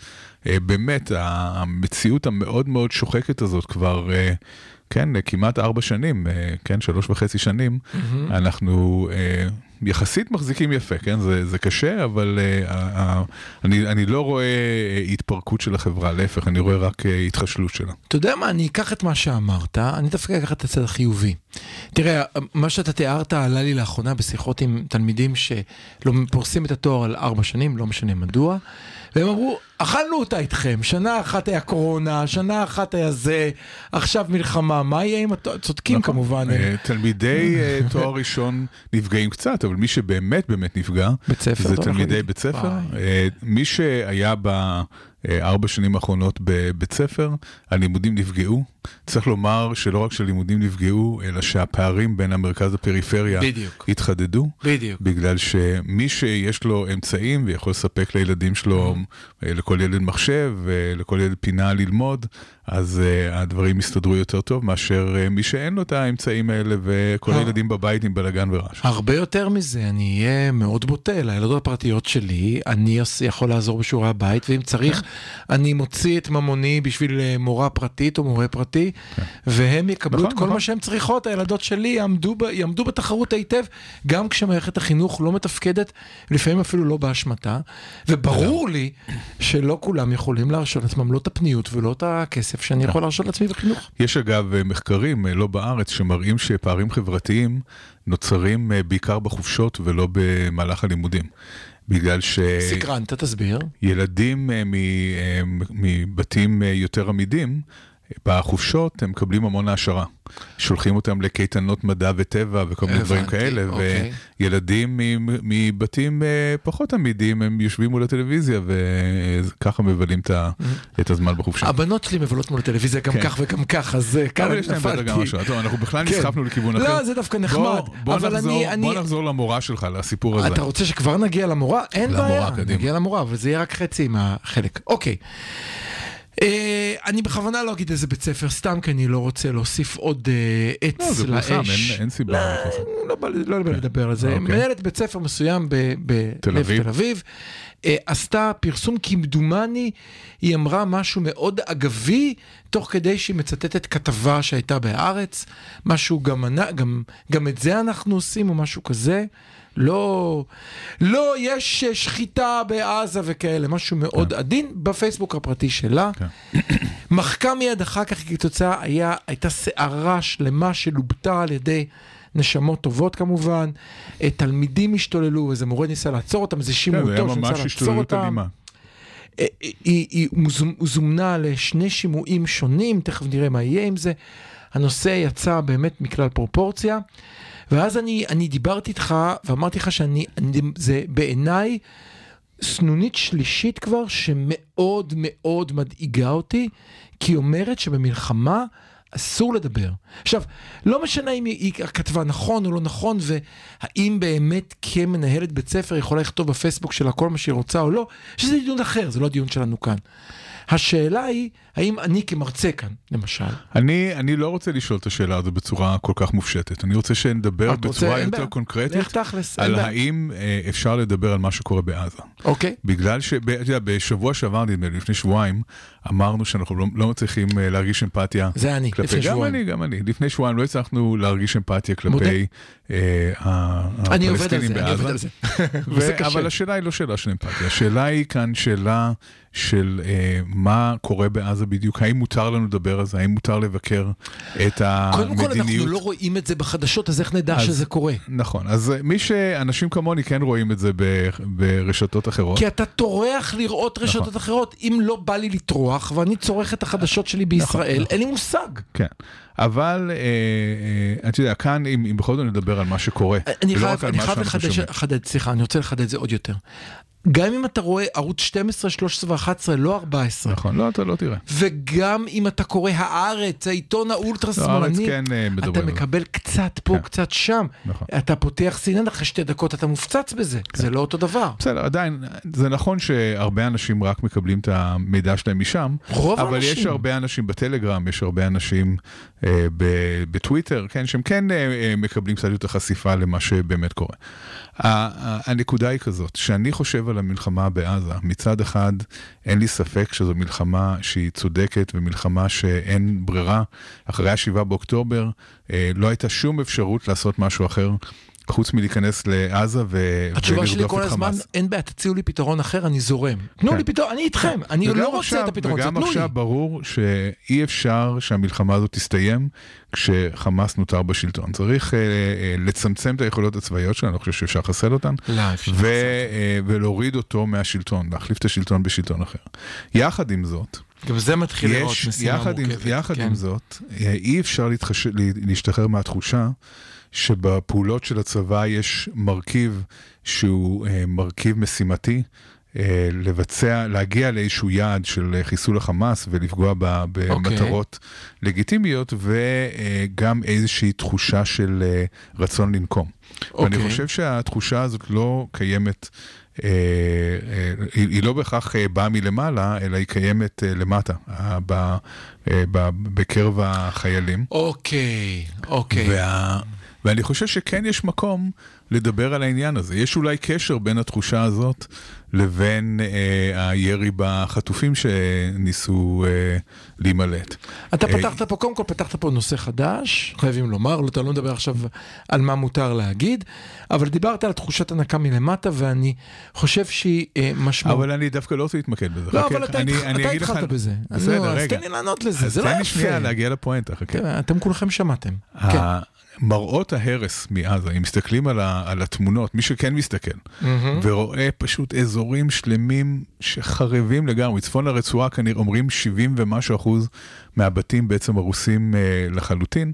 אה, באמת המציאות המאוד מאוד שוחקת הזאת כבר... אה, כן, כמעט ארבע שנים, כן, שלוש וחצי שנים, mm-hmm. אנחנו יחסית מחזיקים יפה, כן? זה, זה קשה, אבל uh, uh, אני, אני לא רואה uh, התפרקות של החברה, להפך, אני רואה רק uh, התחשלות שלה. אתה יודע מה, אני אקח את מה שאמרת, אני דווקא אקח את הצד החיובי. תראה, מה שאתה תיארת עלה לי לאחרונה בשיחות עם תלמידים שלא פורסים את התואר על ארבע שנים, לא משנה מדוע. והם אמרו, אכלנו אותה איתכם, שנה אחת היה קורונה, שנה אחת היה זה, עכשיו מלחמה, מה יהיה עם התואר? צודקים נכון. כמובן. אה, תלמידי אה, תואר ראשון נפגעים קצת, אבל מי שבאמת באמת נפגע, זה תלמידי בית ספר. אה, מי שהיה ב... ארבע שנים האחרונות בבית ספר, הלימודים נפגעו. צריך לומר שלא רק שהלימודים נפגעו, אלא שהפערים בין המרכז לפריפריה בדיוק. התחדדו. בדיוק. בגלל שמי שיש לו אמצעים ויכול לספק לילדים שלו, mm-hmm. לכל ילד מחשב ולכל ילד פינה ללמוד, אז uh, הדברים יסתדרו יותר טוב מאשר uh, מי שאין לו את האמצעים האלה וכל הר... הילדים בבית עם בלאגן ורעש. הרבה יותר מזה, אני אהיה מאוד בוטה, לילדות הפרטיות שלי, אני יכול לעזור בשיעורי הבית, ואם צריך, כן. אני מוציא את ממוני בשביל אה, מורה פרטית או מורה פרטי, כן. והם יקבלו נכון, את כל נכון. מה שהן צריכות, הילדות שלי יעמדו, ב, יעמדו בתחרות היטב, גם כשמערכת החינוך לא מתפקדת, לפעמים אפילו לא באשמתה, וברור לי שלא כולם יכולים להרשות לעצמם לא את הפניות ולא את הכסף. כסף שאני יכול להרשות לעצמי בחינוך. יש אגב אה, מחקרים, אה, לא בארץ, שמראים שפערים חברתיים נוצרים אה, בעיקר בחופשות ולא במהלך הלימודים. בגלל ש... סקרנת, תסביר. ילדים מבתים יותר עמידים, בחופשות הם מקבלים המון העשרה. שולחים אותם לקייטנות מדע וטבע וכל מיני דברים כאלה, אוקיי. וילדים מבתים אה, פחות עמידים, הם יושבים מול הטלוויזיה וככה מבלים את הזמן בחופשה. הבנות שלי מבלות מול הטלוויזיה גם כן. כך וגם כך, אז אה, כאן נפלתי. אנחנו בכלל כן. נסחפנו לכיוון אחר. לא, זה דווקא נחמד. בוא נחזור למורה שלך, לסיפור הזה. אתה רוצה שכבר נגיע למורה? אין בעיה, נגיע למורה, אבל זה יהיה רק חצי מהחלק. אוקיי. אה, אני בכוונה לא אגיד איזה בית ספר, סתם כי אני לא רוצה להוסיף עוד אה, עץ לאש. לא, פורסם, אין סיבה. לא, לא, לא בא לדבר על זה. אוקיי. מנהלת בית ספר מסוים בלב תל אביב. אה, עשתה פרסום כמדומני, היא אמרה משהו מאוד אגבי, תוך כדי שהיא מצטטת כתבה שהייתה בהארץ, משהו גם, גם, גם את זה אנחנו עושים או משהו כזה. לא, לא, יש שחיטה בעזה וכאלה, משהו מאוד כן. עדין בפייסבוק הפרטי שלה. כן. מחקה מיד אחר כך כתוצאה, היה, הייתה סערה שלמה שלובתה על ידי נשמות טובות כמובן. אה, תלמידים השתוללו, איזה מורה ניסה לעצור אותם, איזה שימוע טוב שניסה לעצור אותם. אה, היא, היא, היא זומנה לשני שימועים שונים, תכף נראה מה יהיה עם זה. הנושא יצא באמת מכלל פרופורציה. ואז אני, אני דיברתי איתך ואמרתי לך שאני, אני, זה בעיניי סנונית שלישית כבר שמאוד מאוד מדאיגה אותי, כי היא אומרת שבמלחמה אסור לדבר. עכשיו, לא משנה אם היא, כתבה נכון או לא נכון, והאם באמת כמנהלת בית ספר יכולה לכתוב בפייסבוק שלה כל מה שהיא רוצה או לא, שזה דיון אחר, זה לא הדיון שלנו כאן. השאלה היא, האם אני כמרצה כאן, למשל... אני, אני לא רוצה לשאול את השאלה הזו בצורה כל כך מופשטת. אני רוצה שנדבר רוצה- בצורה אין יותר. קונקרטית לך תכלס, על. האם אה, אפשר לדבר על מה שקורה בעזה. אוקיי. בגלל ש... ב- אתה יודע, בשבוע שעבר, נדמה לי, לפני שבועיים, אמרנו שאנחנו לא, לא מצליחים אה, להרגיש אמפתיה. זה אני, לפני גם שבועיים. אני, גם אני. לפני שבועיים לא הצלחנו להרגיש אמפתיה. כלפי אה, הפלסטינים זה, אני עובד בעזה. על זה. וזה קשה. אבל השאלה היא לא שאלה של אמפתיה, השאלה היא כאן שאלה של אה, מה קורה בעזה בדיוק, האם מותר לנו לדבר על זה, האם מותר לבקר את קודם כל, אנחנו המדיניות. לא רואים את זה בחדשות, אז איך נדע שזה קורה? נכון, אז אה, מי שאנשים כמוני כן רואים את זה ברשתות אחרות. כי אתה טורח לראות רשתות נכון. אחרות. אם לא בא לי לטרוח, ואני צורך את החדשות שלי בישראל, נכון. אין לי מושג. כן, אבל אה, אה, אתה יודע, כאן אם, אם בכל זאת נדבר על מה שקורה, אני ולא חייב, רק על אני מה חייב שאנחנו שומעים. לחדד, סליחה, אני רוצה לחדד את זה עוד יותר. גם אם אתה רואה ערוץ 12, 13 ו-11, לא 14, נכון, לא, אתה לא תראה. וגם אם אתה קורא הארץ, העיתון האולטרה לא, כן אה, אתה על זה. מקבל קצת פה, כן. קצת שם. נכון. אתה פותח סינן אחרי שתי דקות, אתה מופצץ בזה. כן. זה לא אותו דבר. בסדר, עדיין, זה נכון שהרבה אנשים רק מקבלים את המידע שלהם משם, רוב אבל האנשים. יש הרבה אנשים בטלגרם, יש הרבה אנשים אה, בטוויטר, כן, שהם כן אה, אה, מקבלים קצת יותר חשיפה למה שבאמת קורה. הנקודה היא כזאת, שאני חושב על המלחמה בעזה, מצד אחד אין לי ספק שזו מלחמה שהיא צודקת ומלחמה שאין ברירה. אחרי ה-7 באוקטובר אה, לא הייתה שום אפשרות לעשות משהו אחר. חוץ מלהיכנס לעזה ו- התשובה שלי כל הזמן, חמאס. אין בעיה, תציעו לי פתרון אחר, אני זורם. תנו כן. לי פתרון, אני איתכם, אני וגם לא רוצה עכשיו- את הפתרון, הזה, וגם תנו לי. עכשיו ברור שאי אפשר שהמלחמה הזאת תסתיים כשחמאס נותר בשלטון. צריך אה, אה, לצמצם את היכולות הצבאיות שלנו, אני לא חושב שאפשר לחסל אותן, לא, ו, אה, ולהוריד אותו מהשלטון, להחליף את השלטון בשלטון אחר. יחד עם זאת, גם זה מתחיל לראות יש, משימה יחד, עם, מורכבת. יחד כן. עם זאת, אה, אי אפשר להתחש... לה- להשתחרר מהתחושה שבפעולות של הצבא יש מרכיב שהוא אה, מרכיב משימתי. אה, לבצע, להגיע לאיזשהו יעד של אה, חיסול החמאס ולפגוע ב- במטרות לגיטימיות וגם איזושהי תחושה של אה, רצון לנקום. ואני אוקיי. חושב שהתחושה הזאת לא קיימת, אה, אה, היא, היא לא בהכרח אה, באה מלמעלה, אלא היא קיימת אה, למטה, אה, ב, אה, ב, בקרב החיילים. אוקיי, אוקיי. וה, ואני חושב שכן יש מקום לדבר על העניין הזה. יש אולי קשר בין התחושה הזאת לבין אה, הירי בחטופים שניסו אה, להימלט. אתה אה, פתחת פה, קודם כל פתחת פה נושא חדש, חייבים לומר, לא, אתה לא מדבר עכשיו על מה מותר להגיד, אבל דיברת על תחושת הנקה מלמטה, ואני חושב שהיא אה, משמעות. אבל אני דווקא לא רוצה להתמקד בזה. לא, אבל אתה אני- אני אתה אגיד לך- התחלת בזה. בסדר, נו, אז רגע. תן לי לענות לזה, אז זה לא תן לי שנייה יפה. להגיע לפואנטה, חכה. כן, אתם כולכם שמעתם. כן. מראות ההרס מעזה, אם מסתכלים על, ה, על התמונות, מי שכן מסתכל, מהמם. ורואה פשוט אזורים שלמים שחרבים לגמרי, צפון הרצועה כנראה אומרים 70 ומשהו אחוז מהבתים בעצם הרוסים אה, לחלוטין,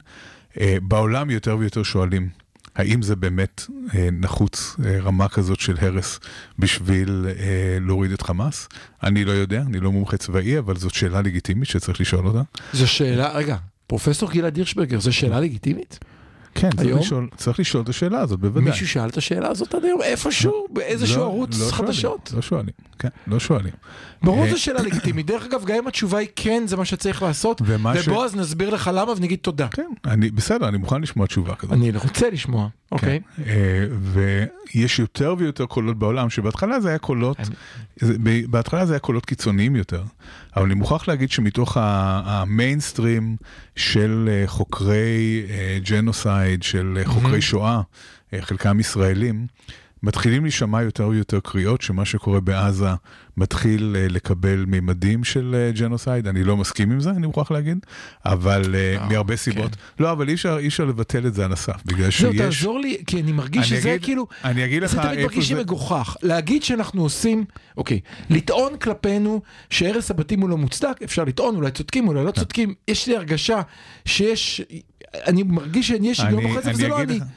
אה, בעולם יותר ויותר שואלים. האם זה באמת אה, נחוץ אה, רמה כזאת של הרס בשביל אה, להוריד את חמאס? אני לא יודע, אני לא מומחה צבאי, אבל זאת שאלה לגיטימית שצריך לשאול אותה. זו שאלה, רגע, פרופסור גלעד הירשברגר, זו שאלה לגיטימית? כן, צריך? לשאול, צריך לשאול את השאלה הזאת, בוודאי. מישהו שאל את השאלה הזאת עד היום? איפשהו, באיזשהו לא- ערוץ לא שואלים, חדשות? לא שואלים, כן, לא שואלים. ברור אה, זו שאלה לגיטימית. דרך אגב, גם אם התשובה היא כן, זה מה שצריך לעשות, ומה ש- ובועז נסביר לך למה ונגיד תודה. כן, אני, בסדר, אני מוכן לשמוע תשובה כזאת. אני רוצה לשמוע, אוקיי? כן. ויש יותר ויותר קולות בעולם, שבהתחלה זה היה קולות, אני- בהתחלה זה היה קולות קיצוניים יותר, אבל אני מוכרח להגיד שמתוך המיינסטרים של אה, חוקרי אה, genocide, של אה, חוקרי שואה, אה, חלקם ישראלים, מתחילים להישמע יותר ויותר קריאות שמה שקורה בעזה מתחיל אה, לקבל מימדים של אה, genocide, אני לא מסכים עם זה, אני מוכרח להגיד, אבל אה, אה, מהרבה כן. סיבות. לא, אבל אי אפשר, אי אפשר לבטל את זה על הסף, בגלל זהו, שיש... תעזור לי, כי אני מרגיש אני שזה אגיד- כאילו... אני אגיד לך זה תמיד איפה מרגיש לי זה... מגוחך. להגיד שאנחנו עושים, אוקיי, לטעון כלפינו שהרס הבתים הוא לא מוצדק, אפשר לטעון, אולי צודקים, אולי לא. צודקים. יש לי הרגשה שיש, אני מרגיש שיש היגיון זה, אני וזה לא אגיד אני.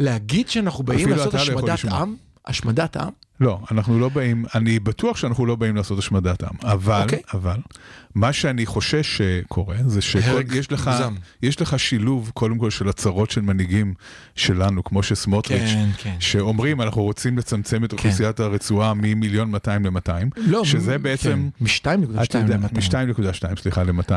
להגיד שאנחנו באים לעשות לא השמדת. עם, השמדת עם, לא, אנחנו לא באים, אני בטוח שאנחנו לא באים לעשות השמדת עם, אבל, אוקיי. אבל, מה שאני חושש שקורה, זה שיש לך. יש לך שילוב, קודם כל, של הצהרות של מנהיגים שלנו, כמו שסמוטריץ', כן, כן. שאומרים, אנחנו רוצים לצמצם את אוכלוסיית הרצועה ממיליון 200 ל-200, לא, שזה מ- בעצם... כן, מ-2.2 אתה יודע, ל-200. מ-2.2, סליחה, ל-200.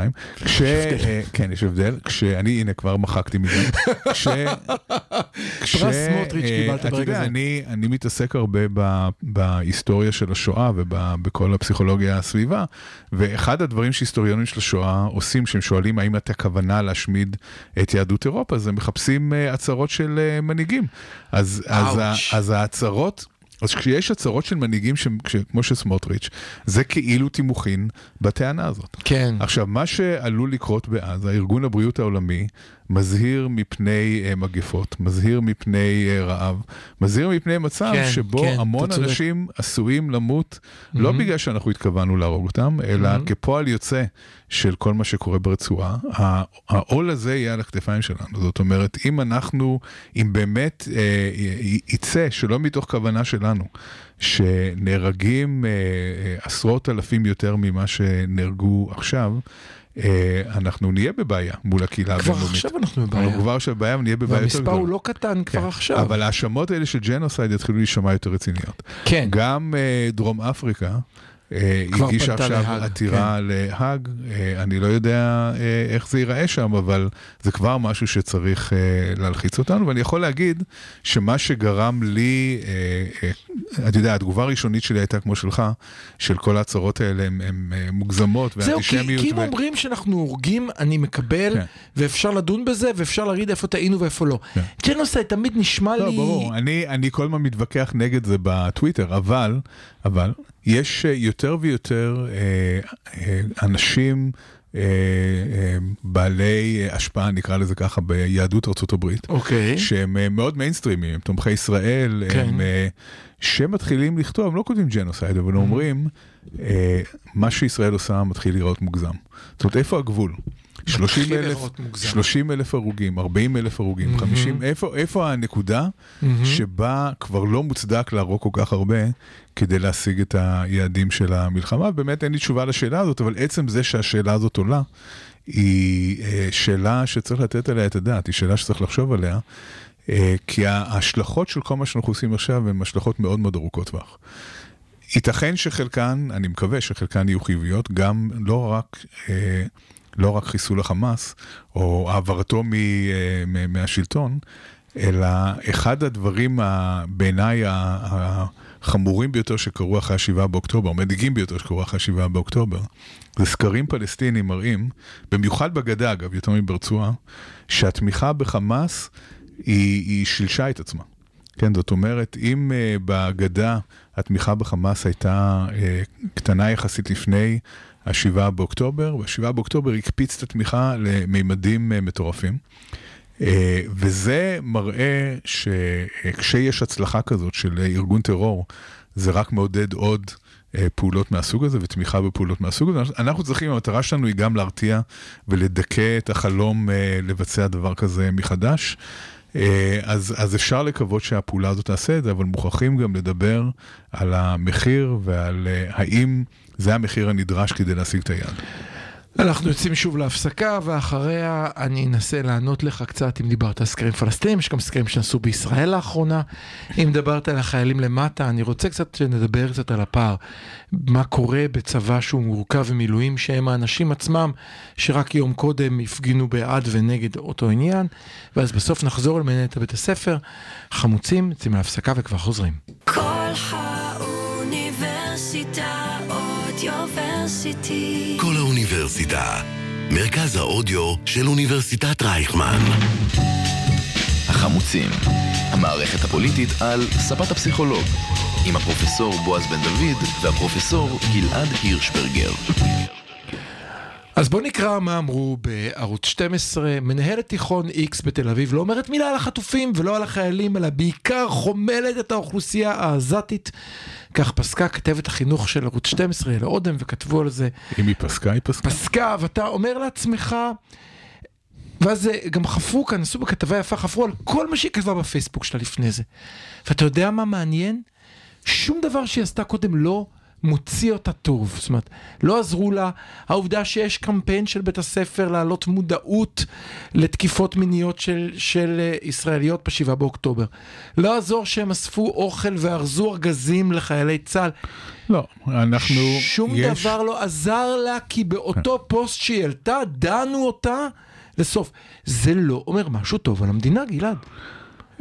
כש... אה, כן, יש הבדל. כשאני, הנה, כבר מחקתי מזה. כש... פרס סמוטריץ' אה, קיבלת ברגע אתה יודע, אני מתעסק הרבה ב, בהיסטוריה של השואה ובכל הפסיכולוגיה הסביבה, ואחד הדברים שהיסטוריונים של השואה עושים, שהם שואלים האם הייתה כוונה להשמיד את יהדות אירופה, אז הם מחפשים אה, הצהרות של אה, מנהיגים. אז, אז. אז ההצהרות... אז כשיש הצהרות של מנהיגים ש... כמו של סמוטריץ', זה כאילו תימוכין בטענה הזאת. כן. עכשיו, מה שעלול לקרות בעזה, ארגון הבריאות העולמי מזהיר מפני uh, מגפות, מזהיר מפני uh, רעב, מזהיר מפני מצב כן, שבו כן, המון. אנשים עשויים למות, לא מהמם. בגלל שאנחנו התכוונו להרוג אותם, אלא מהמם. כפועל יוצא של כל מה שקורה ברצועה. העול הזה יהיה על הכתפיים שלנו. זאת אומרת, אם אנחנו, אם באמת אה, יצא, שלא מתוך כוונה שלנו, שנהרגים אה, אה, עשרות אלפים יותר ממה שנהרגו עכשיו, אה, אנחנו נהיה בבעיה מול הקהילה כבר הבינלאומית. עכשיו אנחנו בבעיה. אנחנו כבר עכשיו בבעיה ונהיה בבעיה יותר והמספר גדולה. הוא לא קטן כבר כן, עכשיו. אבל ההאשמות האלה של ג'נוסייד יתחילו להישמע יותר רציניות. כן. גם אה, דרום אפריקה אה, כבר הגישה עכשיו להאג, עתירה להאג, אה, אני לא יודע אה, איך זה ייראה שם, אבל זה כבר משהו שצריך אה, להלחיץ אותנו, ואני יכול להגיד שמה שגרם לי, אה, אה, אתה יודע, התגובה הראשונית שלי הייתה כמו שלך, של כל ההצהרות האלה הן מוגזמות זהו, כי, ואנטישמיות. אם ו- אומרים שאנחנו הורגים, אני מקבל, כן. ואפשר לדון בזה, ואפשר להגיד איפה טעינו ואיפה לא. כן. ג'נוסייד תמיד נשמע לא, לי... ברור, אני, אני כל הזמן מתווכח נגד זה בטוויטר, אבל, אבל, יש אה, יותר ויותר אה, אה, אנשים בעלי השפעה, נקרא לזה ככה, ביהדות ארצות הברית, אוקיי. שהם מאוד מיינסטרימים, הם תומכי ישראל, כן. הם, אה, שמתחילים לכתוב, הם לא כותבים genocide, אבל אומרים, אה, מה שישראל עושה מתחיל להיראות מוגזם. זאת אומרת, איפה הגבול? 30 אלף, להיראות מוגזם. 30 אלף הרוגים, 40 אלף הרוגים, 50, איפה, איפה הנקודה מהמם. שבה כבר לא מוצדק להרוג כל כך הרבה כדי להשיג את היעדים של המלחמה? באמת אין לי תשובה לשאלה הזאת, אבל עצם זה שהשאלה הזאת עולה, היא אה, שאלה שצריך לתת עליה את הדעת, היא שאלה שצריך לחשוב עליה, אה, כי ההשלכות של כל מה שאנחנו עושים עכשיו הן השלכות מאוד מאוד ארוכות טווח. ייתכן שחלקן, אני מקווה שחלקן יהיו חיוביות, גם לא רק, אה, לא רק חיסול החמאס, או העברתו מ, מ- מהשלטון, אלא אחד הדברים בעיניי החמורים ביותר שקרו אחרי השבעה באוקטובר, המדאיגים ביותר שקרו אחרי השבעה באוקטובר, זה סקרים פלסטינים מראים, במיוחד בגדה אגב, יותר מברצועה, שהתמיכה בחמאס היא, היא שילשה את עצמה. כן, זאת אומרת, אם uh, בגדה התמיכה בחמאס הייתה uh, קטנה יחסית לפני השבעה באוקטובר, והשבעה באוקטובר הקפיץ את התמיכה למימדים uh, מטורפים. Uh, וזה מראה שכשיש הצלחה כזאת של ארגון טרור, זה רק מעודד עוד uh, פעולות מהסוג הזה ותמיכה בפעולות מהסוג הזה. אנחנו צריכים, המטרה שלנו היא גם להרתיע ולדכא את החלום uh, לבצע דבר כזה מחדש. אה, אז, אז אפשר לקוות שהפעולה הזאת תעשה את זה, אבל מוכרחים גם לדבר על המחיר ועל אה, האם זה המחיר הנדרש כדי להשיג את היעד. אנחנו יוצאים שוב להפסקה, ואחריה אני אנסה לענות לך קצת אם דיברת על סקרים פלסטינים, יש גם סקרים שנעשו בישראל לאחרונה. אם דיברת על החיילים למטה, אני רוצה קצת שנדבר קצת על הפער. מה קורה בצבא שהוא מורכב ממילואים, שהם האנשים עצמם, שרק יום קודם הפגינו בעד ונגד אותו עניין, ואז בסוף נחזור למנהלת בית הספר. חמוצים, יוצאים להפסקה וכבר חוזרים. כל האוניברסיטה אודיוורסיטי. האוניברסיטה. מרכז האודיו של אוניברסיטת רייכמן. החמוצים, המערכת הפוליטית על ספת הפסיכולוג, עם הפרופסור בועז בן דוד והפרופסור גלעד הירשברגר. אז בוא נקרא מה אמרו בערוץ 12. מנהלת תיכון X בתל אביב לא אומרת מילה על החטופים ולא על החיילים, אלא בעיקר חומלת את האוכלוסייה העזתית. כך פסקה כתבת החינוך של ערוץ 12, אלה אודם, וכתבו על זה. אם היא פסקה, היא פסקה. פסקה, ואתה אומר לעצמך, ואז גם חפרו כאן, עשו בכתבה יפה, חפרו על כל מה שהיא כתבה בפייסבוק שלה לפני זה. ואתה יודע מה מעניין? שום דבר שהיא עשתה קודם לא מוציא אותה טוב. זאת אומרת, לא עזרו לה העובדה שיש קמפיין של בית הספר להעלות מודעות לתקיפות מיניות של, של אה, ישראליות ב-7 באוקטובר. לא עזור שהם אספו אוכל וארזו ארגזים לחיילי צה"ל. לא, אנחנו... שום יש... דבר לא עזר לה, כי באותו פוסט שהיא העלתה, דנו אותה לסוף. זה לא אומר משהו טוב על המדינה, גלעד.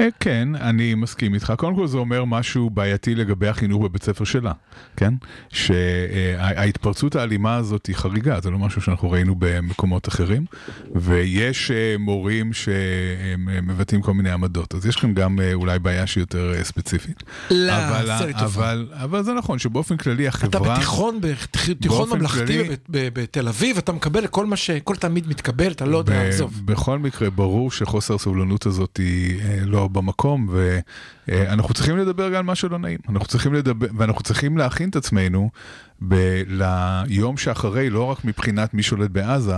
אה, כן, אני מסכים איתך. קודם כל זה אומר משהו בעייתי לגבי החינוך בבית ספר שלה, כן? שההתפרצות האלימה הזאת היא חריגה, זה לא משהו שאנחנו ראינו במקומות אחרים, ויש אה, מורים שמבטאים כל מיני עמדות, אז יש כאן גם אה, אולי בעיה שהיא יותר ספציפית. לא, אבל, טובה. אבל, אבל זה נכון שבאופן כללי אתה החברה... בתיכון, בתיכון באופן ממלכתי כללי- בתל אביב, אתה מקבל כל מה ש... כל תלמיד מתקבל, אתה לא יודע, עזוב. בכל מקרה, ברור שחוסר הסובלנות הזאת היא אה, לא במקום, ואנחנו צריכים לדבר גם על מה שלא נעים. אנחנו צריכים לדבר, ואנחנו צריכים להכין את עצמנו ב- ליום שאחרי, לא רק מבחינת מי שולט בעזה,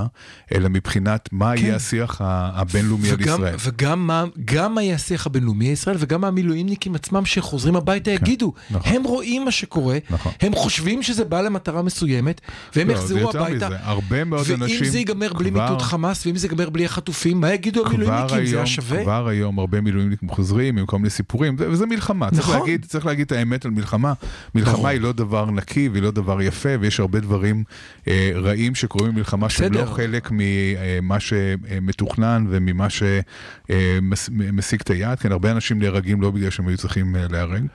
אלא מבחינת מה כן. יהיה השיח הבינלאומי על וגם, ישראל. וגם מה, גם מה יהיה השיח הבינלאומי ישראל וגם המילואימניקים עצמם שחוזרים הביתה יגידו, נכון. הם רואים מה שקורה, נכון. הם חושבים שזה בא למטרה מסוימת, והם לא, יחזרו הביתה, מזה, הרבה מאוד ואם אנשים זה ייגמר בלי כבר- מיטוט חמאס, ואם זה ייגמר בלי החטופים, מה יגידו המילואימניקים? זה היה שווה? כבר היום הרבה מילואימניקים חוזרים עם כל מיני סיפורים, זה- וזה מלחמה, צריך נכון. להגיד, צריך להגיד את האמת על מלחמה. מלחמה ברור. היא לא דבר נקי והיא לא דבר יפה, ויש הרבה דברים אה, רעים שקורים במלחמה שהם. לא חלק ממה שמתוכנן וממה שמשיג את היעד, כן, הרבה אנשים נהרגים לא בגלל שהם היו צריכים אה, להיהרג,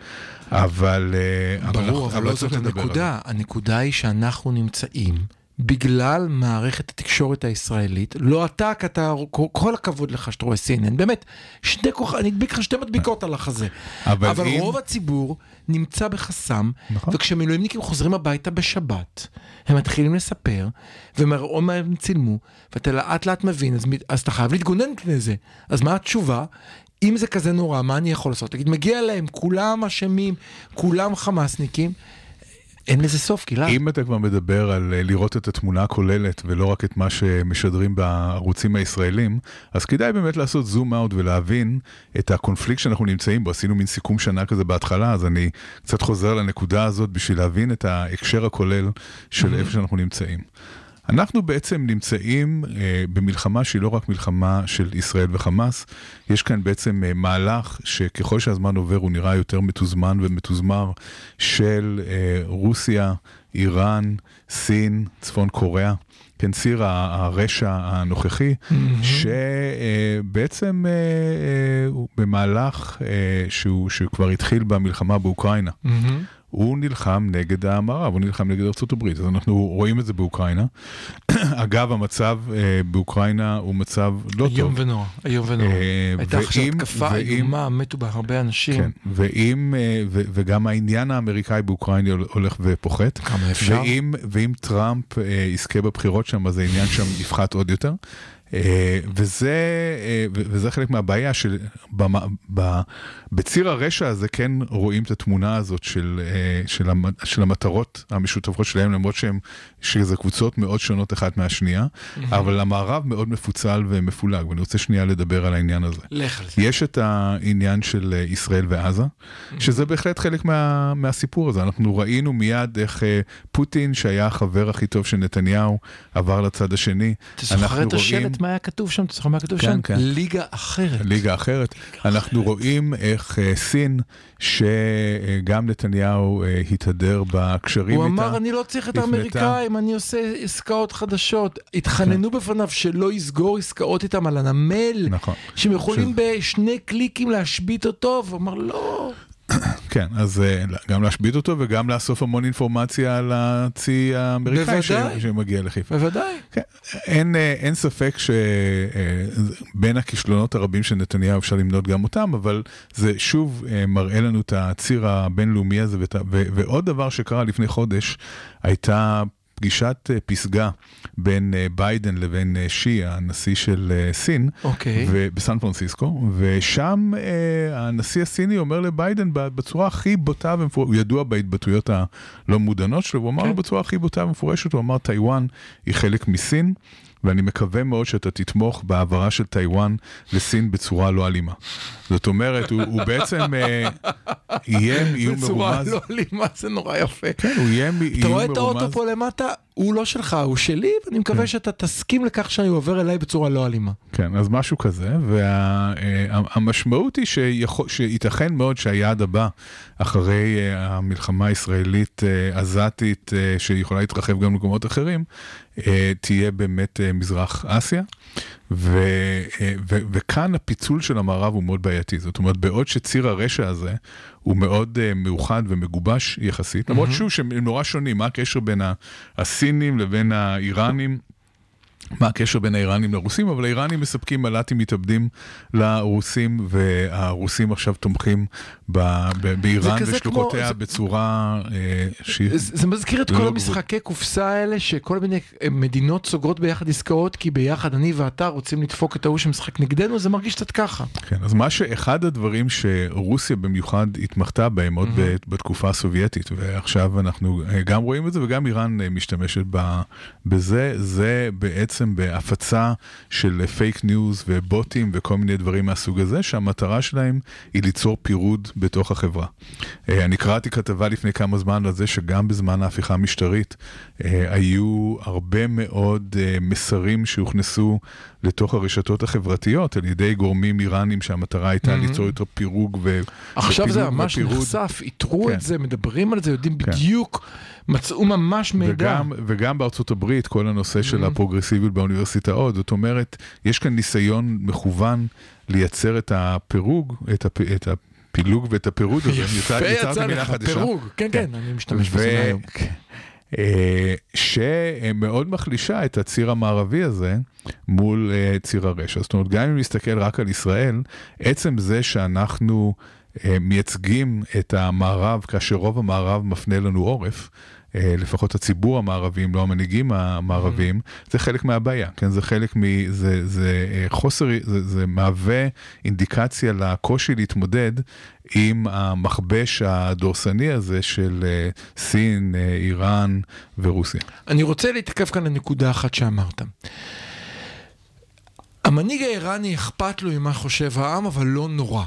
אבל... אה, ברור, אבל לא זאת צריך לדבר על זה. הנקודה. הנקודה היא שאנחנו נמצאים בגלל מערכת התקשורת הישראלית, לא אתה, כי אתה, כל- הכבוד לך שאתה רואה CNN, באמת, שני כוח, אני אדביק לך שתי מדביקות על החזה. אבל אבל אם- רוב הציבור נמצא בחסם, נכון. וכשמילואימניקים חוזרים הביתה בשבת, הם מתחילים לספר, ומראו מה הם צילמו, ואתה לאט לאט מבין, אז, אז אתה חייב להתגונן מפני זה. אז מה התשובה? אם זה כזה נורא, מה אני יכול לעשות? תגיד, מגיע להם, כולם אשמים, כולם חמאסניקים. אין לזה סוף, גלעד. אם אתה כבר מדבר על אה, לראות את התמונה הכוללת ולא רק את מה שמשדרים בערוצים הישראלים, אז כדאי באמת לעשות זום אאוט ולהבין את הקונפליקט שאנחנו נמצאים בו. עשינו מין סיכום שנה כזה בהתחלה, אז אני קצת חוזר לנקודה הזאת בשביל להבין את ההקשר הכולל של איפה שאנחנו נמצאים. אנחנו בעצם נמצאים אה, במלחמה שהיא לא רק מלחמה של ישראל וחמאס, יש כאן בעצם אה, מהלך שככל שהזמן עובר הוא נראה יותר מתוזמן ומתוזמר של אה, רוסיה, איראן, סין, צפון קוריאה. כן, ציר הרשע הנוכחי, שבעצם אה, אה, הוא במהלך אה, שהוא, שכבר התחיל במלחמה באוקראינה. מהמם. הוא נלחם נגד המערב, הוא נלחם נגד ארה"ב, אז אנחנו רואים את זה באוקראינה. אגב, המצב אה, באוקראינה הוא מצב לא איום טוב. ונורא, איום ונורא. אה, הייתה עכשיו התקפה איומה, מתו בה הרבה אנשים. כן, ואם, אה, ו- וגם העניין האמריקאי באוקראינה הולך ופוחת. כמה אפשר? ואם, ואם טראמפ אה, יזכה בבחירות שם, אז העניין שם יפחת עוד יותר. אה, וזה, אה, וזה חלק מהבעיה של, בציר הרשע הזה כן רואים את התמונה הזאת של, אה, של, של המטרות המשותפות שלהם, למרות שהם, שזה קבוצות מאוד שונות אחת מהשנייה, אבל המערב מאוד מפוצל ומפולג, ואני רוצה שנייה לדבר על העניין הזה. לך על זה. יש את העניין של ישראל ועזה, שזה בהחלט חלק מה, מהסיפור הזה. אנחנו ראינו מיד איך פוטין, שהיה החבר הכי טוב של נתניהו, עבר לצד השני. אתה זוכר את רואים- מה היה כתוב שם? אתה זוכר מה היה כתוב כן, שם? כן. ליגה אחרת. ליגה אחרת. אנחנו רואים איך אה, סין, שגם נתניהו אה, התהדר בקשרים הוא איתה. אמר, אני לא צריך את. האמריקאים, אני עושה עסקאות חדשות. התחננו בפניו שלא יסגור עסקאות איתם על הנמל, נכון. שהם יכולים בשני קליקים להשבית אותו, והוא אמר, לא. כן, אז אה, גם להשבית אותו וגם לאסוף המון אינפורמציה על הצי האמריקאי ש-. שמגיע לחיפה. בוודאי. כן, אין, אה, אין ספק שבין הכישלונות הרבים של נתניהו אפשר למנות גם אותם, אבל זה שוב אה, מראה לנו את הציר הבינלאומי הזה. ואת ו- ועוד דבר שקרה לפני חודש, הייתה פגישת אה, פסגה בין אה, ביידן לבין אה, שי, הנשיא של סין, אוקיי. ו- בסן פרנסיסקו, ושם הנשיא הסיני אומר לביידן בצורה הכי בוטה ומפורשת, הוא ידוע בהתבטאויות הלא מעודנות שלו, הוא אמר כן. לו בצורה הכי בוטה ומפורשת, הוא אמר טיוואן היא חלק מסין. ואני מקווה מאוד שאתה תתמוך בהעברה של טיוואן לסין בצורה לא אלימה. זאת אומרת, הוא, הוא בעצם אה, איים איום בצורה מרומז. לא אלימה, זה נורא יפה. כן, הוא איים איום מרומז. אתה רואה את האוטו פה למטה? הוא לא שלך, הוא שלי, ואני כן. מקווה שאתה תסכים לכך שאני עובר אליי בצורה לא אלימה. כן, אז משהו כזה, והמשמעות היא שיכול, שייתכן מאוד שהיעד הבא, אחרי אה, המלחמה הישראלית אה, אה, שיכולה להתרחב גם למקומות אחרים, אה, תהיה באמת אה, מזרח אסיה. ו, אה, ו, וכאן הפיצול של המערב הוא מאוד בעייתי, זאת אומרת, בעוד שציר הרשע הזה הוא מאוד אה, מאוחד ומגובש יחסית, למרות שוב שהם נורא שונים, מה הקשר בין הסינים לבין האיראנים? מה הקשר בין האיראנים לרוסים, אבל האיראנים מספקים מל"טים מתאבדים לרוסים, והרוסים עכשיו תומכים באיראן ושלוחותיה כמו- זה- בצורה אה, שהיא... זה זה מזכיר את ללא כל גבול. המשחקי קופסה האלה, שכל מיני אה, מדינות סוגרות ביחד עסקאות, כי ביחד אני ואתה רוצים לדפוק את ההוא שמשחק נגדנו, זה מרגיש קצת ככה. כן, אז מה שאחד הדברים שרוסיה במיוחד התמחתה בהם עוד ב- בתקופה הסובייטית, ועכשיו אנחנו אה, גם רואים את זה וגם איראן משתמשת בזה, זה בעצם בהפצה של fake news ובוטים וכל מיני דברים מהסוג הזה, שהמטרה שלהם היא ליצור פירוד בתוך החברה. אה, אני קראתי כתבה לפני כמה זמן על זה שגם בזמן ההפיכה המשטרית אה, היו הרבה מאוד אה, מסרים שהוכנסו לתוך הרשתות החברתיות על ידי גורמים איראנים שהמטרה הייתה ליצור יותר פירוג ו... עכשיו זה ממש ופירוד. נחשף, איתרו כן. את זה, מדברים על זה, יודעים כן. בדיוק, מצאו ממש מידע. וגם, וגם בארצות הברית, כל הנושא של Mhm. הפרוגרסיביות באוניברסיטאות, זאת אומרת, יש כאן ניסיון מכוון לייצר את הפירוג, את, הפ, את הפילוג ואת הפירוד הזה. יפה יצא- לך. פירוג. כן, כן, אני משתמש בזה היום. אה, שמאוד מחלישה את הציר המערבי הזה מול אה, ציר הרשע. זאת אומרת, גם אם נסתכל רק על ישראל, עצם זה שאנחנו אה, מייצגים את המערב כאשר רוב המערב מפנה לנו עורף, לפחות הציבור המערבי, אם לא המנהיגים המערבים, זה חלק מהבעיה, כן? זה חלק מ... זה, זה אה, חוסר, זה, זה מהווה אינדיקציה לקושי להתמודד עם המכבש הדורסני הזה של אה, סין, אה, איראן ורוסיה. אני רוצה להתעכב כאן לנקודה אחת שאמרת. המנהיג האיראני אכפת לו ממה חושב העם, אבל לא נורא.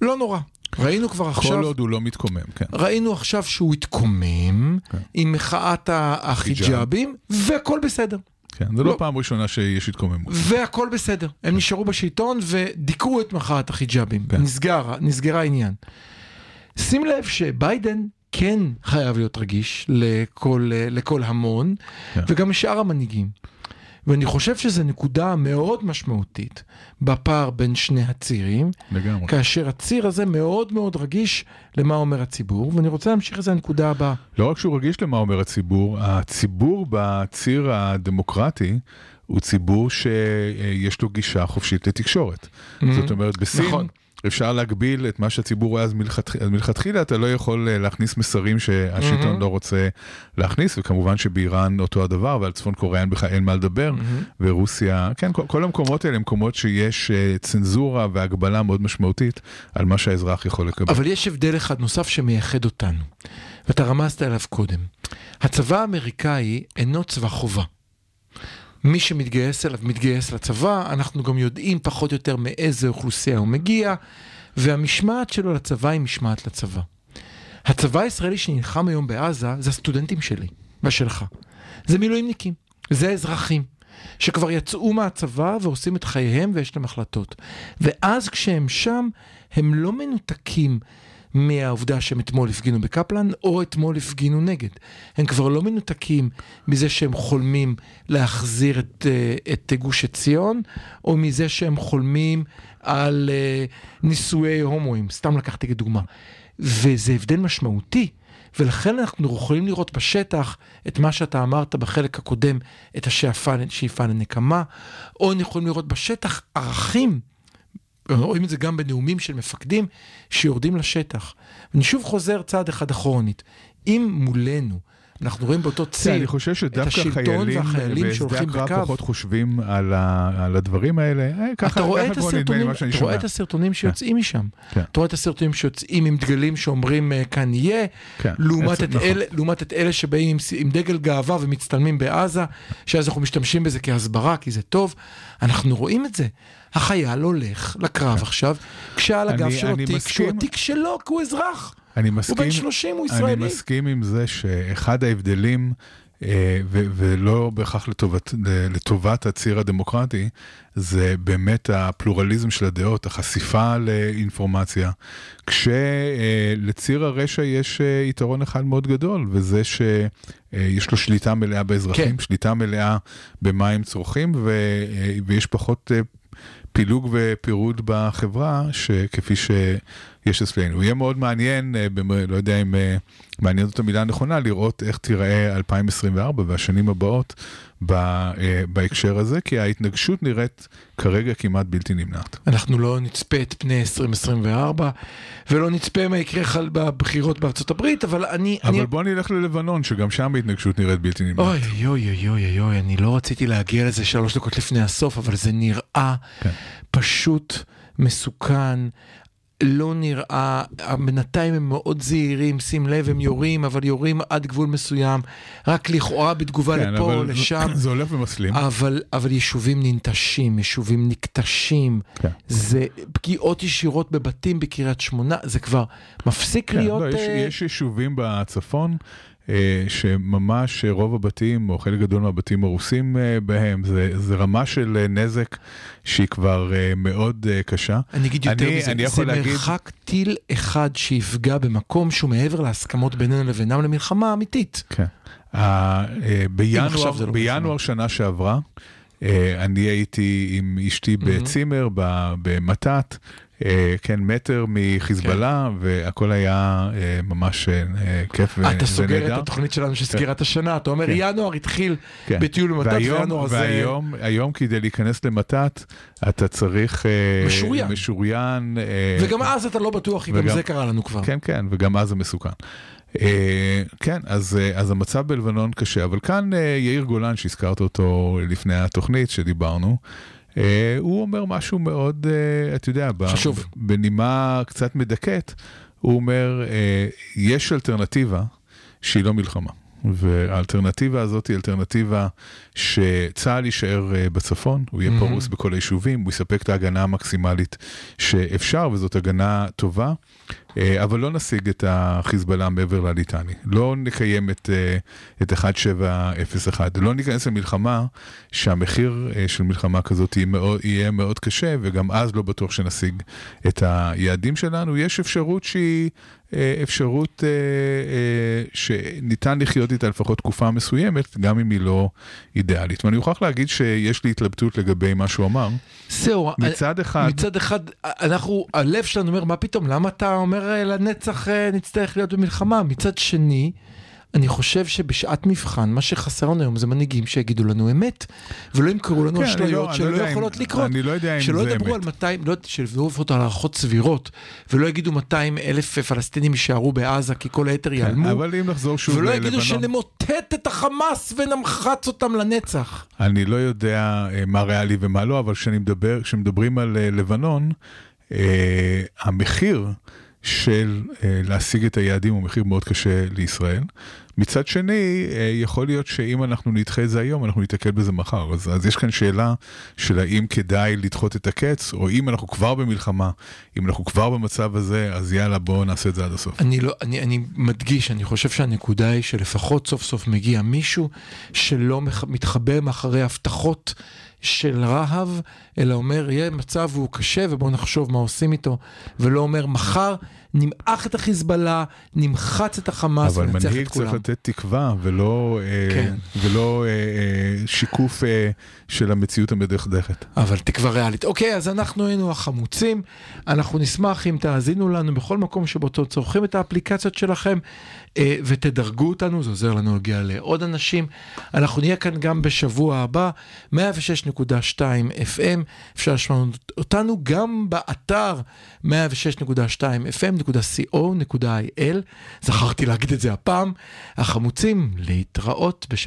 לא נורא. ראינו כבר עכשיו... כל עוד הוא לא מתקומם, כן. ראינו עכשיו שהוא התקומם כן. עם מחאת החיג'אבים, והכל בסדר. כן, זו לא לא. פעם ראשונה שיש התקוממות. והכל בסדר. הם נשארו בשלטון ודיכאו את מחאת החיג'אבים. כן. נסגר, נסגר העניין. שים לב שביידן כן חייב להיות רגיש לכל, לכל המון, כן. וגם לשאר המנהיגים. ואני חושב שזו נקודה מאוד משמעותית בפער בין שני הצירים, לגמרי. כאשר הציר הזה מאוד מאוד רגיש למה אומר הציבור, ואני רוצה להמשיך לזה לנקודה הבאה. לא רק שהוא רגיש למה אומר הציבור, הציבור בציר הדמוקרטי הוא ציבור שיש לו גישה חופשית לתקשורת. זאת אומרת, בסין נכון. אפשר להגביל את מה שהציבור רואה אז מלכתח- אז מלכתחילה, אתה לא יכול אה, להכניס מסרים שהשלטון לא רוצה להכניס, וכמובן שבאיראן אותו הדבר, ועל צפון קוריאה אין בכלל אין מה לדבר, ורוסיה, כן, כל, כל המקומות האלה הם מקומות שיש אה, צנזורה והגבלה מאוד משמעותית על מה שהאזרח יכול לקבל. אבל יש הבדל אחד נוסף שמייחד אותנו, ואתה רמזת עליו קודם. הצבא האמריקאי אינו צבא חובה. מי שמתגייס אליו מתגייס לצבא, אנחנו גם יודעים פחות או יותר מאיזה אוכלוסייה הוא מגיע, והמשמעת שלו לצבא היא משמעת לצבא. הצבא הישראלי שנלחם היום בעזה זה הסטודנטים שלי ושלך. זה מילואימניקים, זה אזרחים, שכבר יצאו מהצבא ועושים את חייהם ויש להם החלטות. ואז כשהם שם, הם לא מנותקים מהעובדה שהם אתמול הפגינו בקפלן, או אתמול הפגינו נגד. הם כבר לא מנותקים מזה שהם חולמים להחזיר את, אה, את גוש עציון, או מזה שהם חולמים על אה, נישואי הומואים, סתם לקחתי כדוגמה. וזה הבדל משמעותי. ולכן אנחנו יכולים לראות בשטח את מה שאתה אמרת בחלק הקודם, את השאיפה שאיפה לנקמה, או יכולים לראות בשטח ערכים, רואים את זה גם בנאומים של מפקדים שיורדים לשטח. אני שוב חוזר צעד אחד אחורנית. אם מולנו אנחנו רואים באותו כן, ציר אני חושב שדווקא חיילים והחיילים בשדה הקרב. פחות חושבים על ה- על הדברים האלה. אה, ככה אתה רואה את הסרטונים, אתה רואה. את הסרטונים שיוצאים משם. כן. אתה רואה את הסרטונים שיוצאים עם דגלים שאומרים אה, כאן יהיה, כן, לעומת את נכון. אלה- לעומת את אלה שבאים עם עם דגל גאווה ומצטלמים בעזה, שאז אנחנו משתמשים בזה כהסברה, כי זה טוב. אנחנו רואים את זה. החייל הולך לקרב עכשיו, כשעל הגב שלו תיק שהוא. התיק שלו, כי הוא אזרח. אני הוא מסכים, בן 30, הוא אני ישראלי. מסכים עם זה שאחד ההבדלים, אה, ו- ולא בהכרח לטובת, לטובת הציר הדמוקרטי, זה באמת הפלורליזם של הדעות, החשיפה לאינפורמציה, כשלציר הרשע יש אה, יתרון אחד מאוד גדול, וזה שיש לו שליטה מלאה באזרחים, כן. שליטה מלאה במה הם צורכים, ו- אה, ויש פחות אה, פילוג ופירוד בחברה, שכפי שיש אצלנו. יהיה מאוד מעניין, אה, לא יודע אם אה, מעניין זאת המילה הנכונה, לראות איך תיראה 2024 והשנים הבאות אה, בהקשר הזה, כי ההתנגשות נראית כרגע כמעט בלתי נמנעת. אנחנו לא נצפה את פני 2024, ולא נצפה מה יקרה בבחירות בארצות הברית, אבל אני... אני... אבל בוא נלך ללבנון, שגם שם ההתנגשות נראית בלתי נמנעת. אוי אוי אוי אוי אוי, אני לא רציתי להגיע לזה שלוש דקות לפני הסוף, אבל זה נראה כן. פשוט מסוכן. לא נראה, בינתיים הם מאוד זהירים, שים לב, הם יורים, אבל יורים עד גבול מסוים, רק לכאורה בתגובה כן, לפה, אבל לשם, זה הולך ומסלים. אבל, אבל יישובים ננטשים, יישובים נקטשים, כן. זה פגיעות ישירות בבתים בקריית שמונה, זה כבר מפסיק כן, להיות... לא, יש, אה, יש יישובים בצפון שממש רוב הבתים, או חלק גדול מהבתים הרוסים אה, בהם, זה, זה רמה של אה, נזק שהיא כבר אה, מאוד אה, קשה. אני אגיד יותר אני- מזה, אני זה יכול להגיד- מרחק טיל אחד שיפגע במקום שהוא מעבר להסכמות בינינו לבינם למלחמה אמיתית. כן. אה, בינואר, לא בינואר. שנה שעברה, אה, אני הייתי עם אשתי בצימר, במתת, אה, כן, מטר מחיזבאללה, והכל היה אה, ממש אה, כיף ו- אתה סוגר ונהדר. את התוכנית שלנו של סגירת השנה, אתה אומר כן. ינואר התחיל כן. בטיול והיום, וינואר זה... והיום, היום כדי להיכנס למתת, אתה צריך... אה, משוריין. משוריין. אה, וגם אז אתה לא בטוח, כי גם זה קרה לנו כבר. כן, כן, וגם אז זה מסוכן. אה, כן, אז, אה, אז המצב בלבנון קשה, אבל כאן אה, יאיר גולן, שהזכרת אותו לפני התוכנית שדיברנו, אה, הוא אומר משהו מאוד, אה, אתה יודע, חשוב. בנימה קצת מדכאת, הוא אומר, אה, יש אלטרנטיבה שהיא לא מלחמה. והאלטרנטיבה הזאת היא אלטרנטיבה שצה"ל יישאר אה, בצפון, הוא יהיה Mhm. פרוס בכל היישובים, הוא יספק את ההגנה המקסימלית שאפשר, וזאת הגנה טובה, אה, אבל לא נשיג את החיזבאללה מעבר לליטני. לא נקיים את, אה, את 1701, לא ניכנס למלחמה שהמחיר אה, של מלחמה כזאת יהיה מאוד, יהיה מאוד קשה, וגם אז לא בטוח שנשיג את היעדים שלנו. יש אפשרות שהיא אה, אפשרות אה, אה, שניתן לחיות איתה לפחות תקופה מסוימת, גם אם היא לא אידיאלית. ואני מוכרח להגיד שיש לי התלבטות לגבי מה שהוא אמר. זהו, מצד אחד, מצד אחד, אנחנו, הלב שלנו אומר, מה פתאום, למה אתה אומר אה, לנצח אה, נצטרך להיות במלחמה? מצד שני, אני חושב שבשעת מבחן, מה שחסר לנו היום זה מנהיגים שיגידו לנו אמת, ולא ימכרו לנו כן, אשליות לא- לא שלא אם- יכולות לקרות. אני לא יודע אם שלא זה ידברו אמת. על 200, לא, שיביאו אותו על הערכות סבירות, ולא יגידו 200 אלף פלסטינים יישארו בעזה כי כל היתר כן, ייעלמו, אבל אם נחזור שוב ולא ללבנון, יגידו שנמוטט את החמאס ונמחץ אותם לנצח. אני לא יודע אה, מה ריאלי ומה לא, אבל כשמדברים על אה, לבנון, אה, המחיר של אה, להשיג את היעדים הוא מחיר מאוד קשה לישראל. מצד שני, אה, יכול להיות שאם אנחנו נדחה את זה היום, אנחנו ניתקל בזה מחר. אז, אז יש כאן שאלה של האם כדאי לדחות את הקץ, או אם אנחנו כבר במלחמה, אם אנחנו כבר במצב הזה, אז יאללה, בואו נעשה את זה עד הסוף. אני, לא, אני, אני מדגיש, אני חושב שהנקודה היא שלפחות סוף סוף מגיע מישהו שלא מתחבא מאחורי הבטחות של רהב, אלא אומר, יהיה מצב והוא קשה ובואו נחשוב מה עושים איתו, ולא אומר, מחר נמעך את החיזבאללה, נמחץ את החמאס אבל מנהיג את כולם. צריך לתת תקווה ולא, אה, כן. ולא אה, אה, שיקוף אה, של המציאות המדכדכת. אבל תקווה ריאלית. אוקיי, אז אנחנו היינו החמוצים, אנחנו נשמח אם תאזינו לנו בכל מקום שבו צורכים את האפליקציות שלכם אה, ותדרגו אותנו, זה עוזר לנו להגיע לעוד אנשים. אנחנו נהיה כאן גם בשבוע הבא, 106.2 FM, אפשר לשמוע אותנו גם באתר 106.2 FM.co.il, זכרתי להגיד את זה הפעם, החמוצים להתראות בשבוע.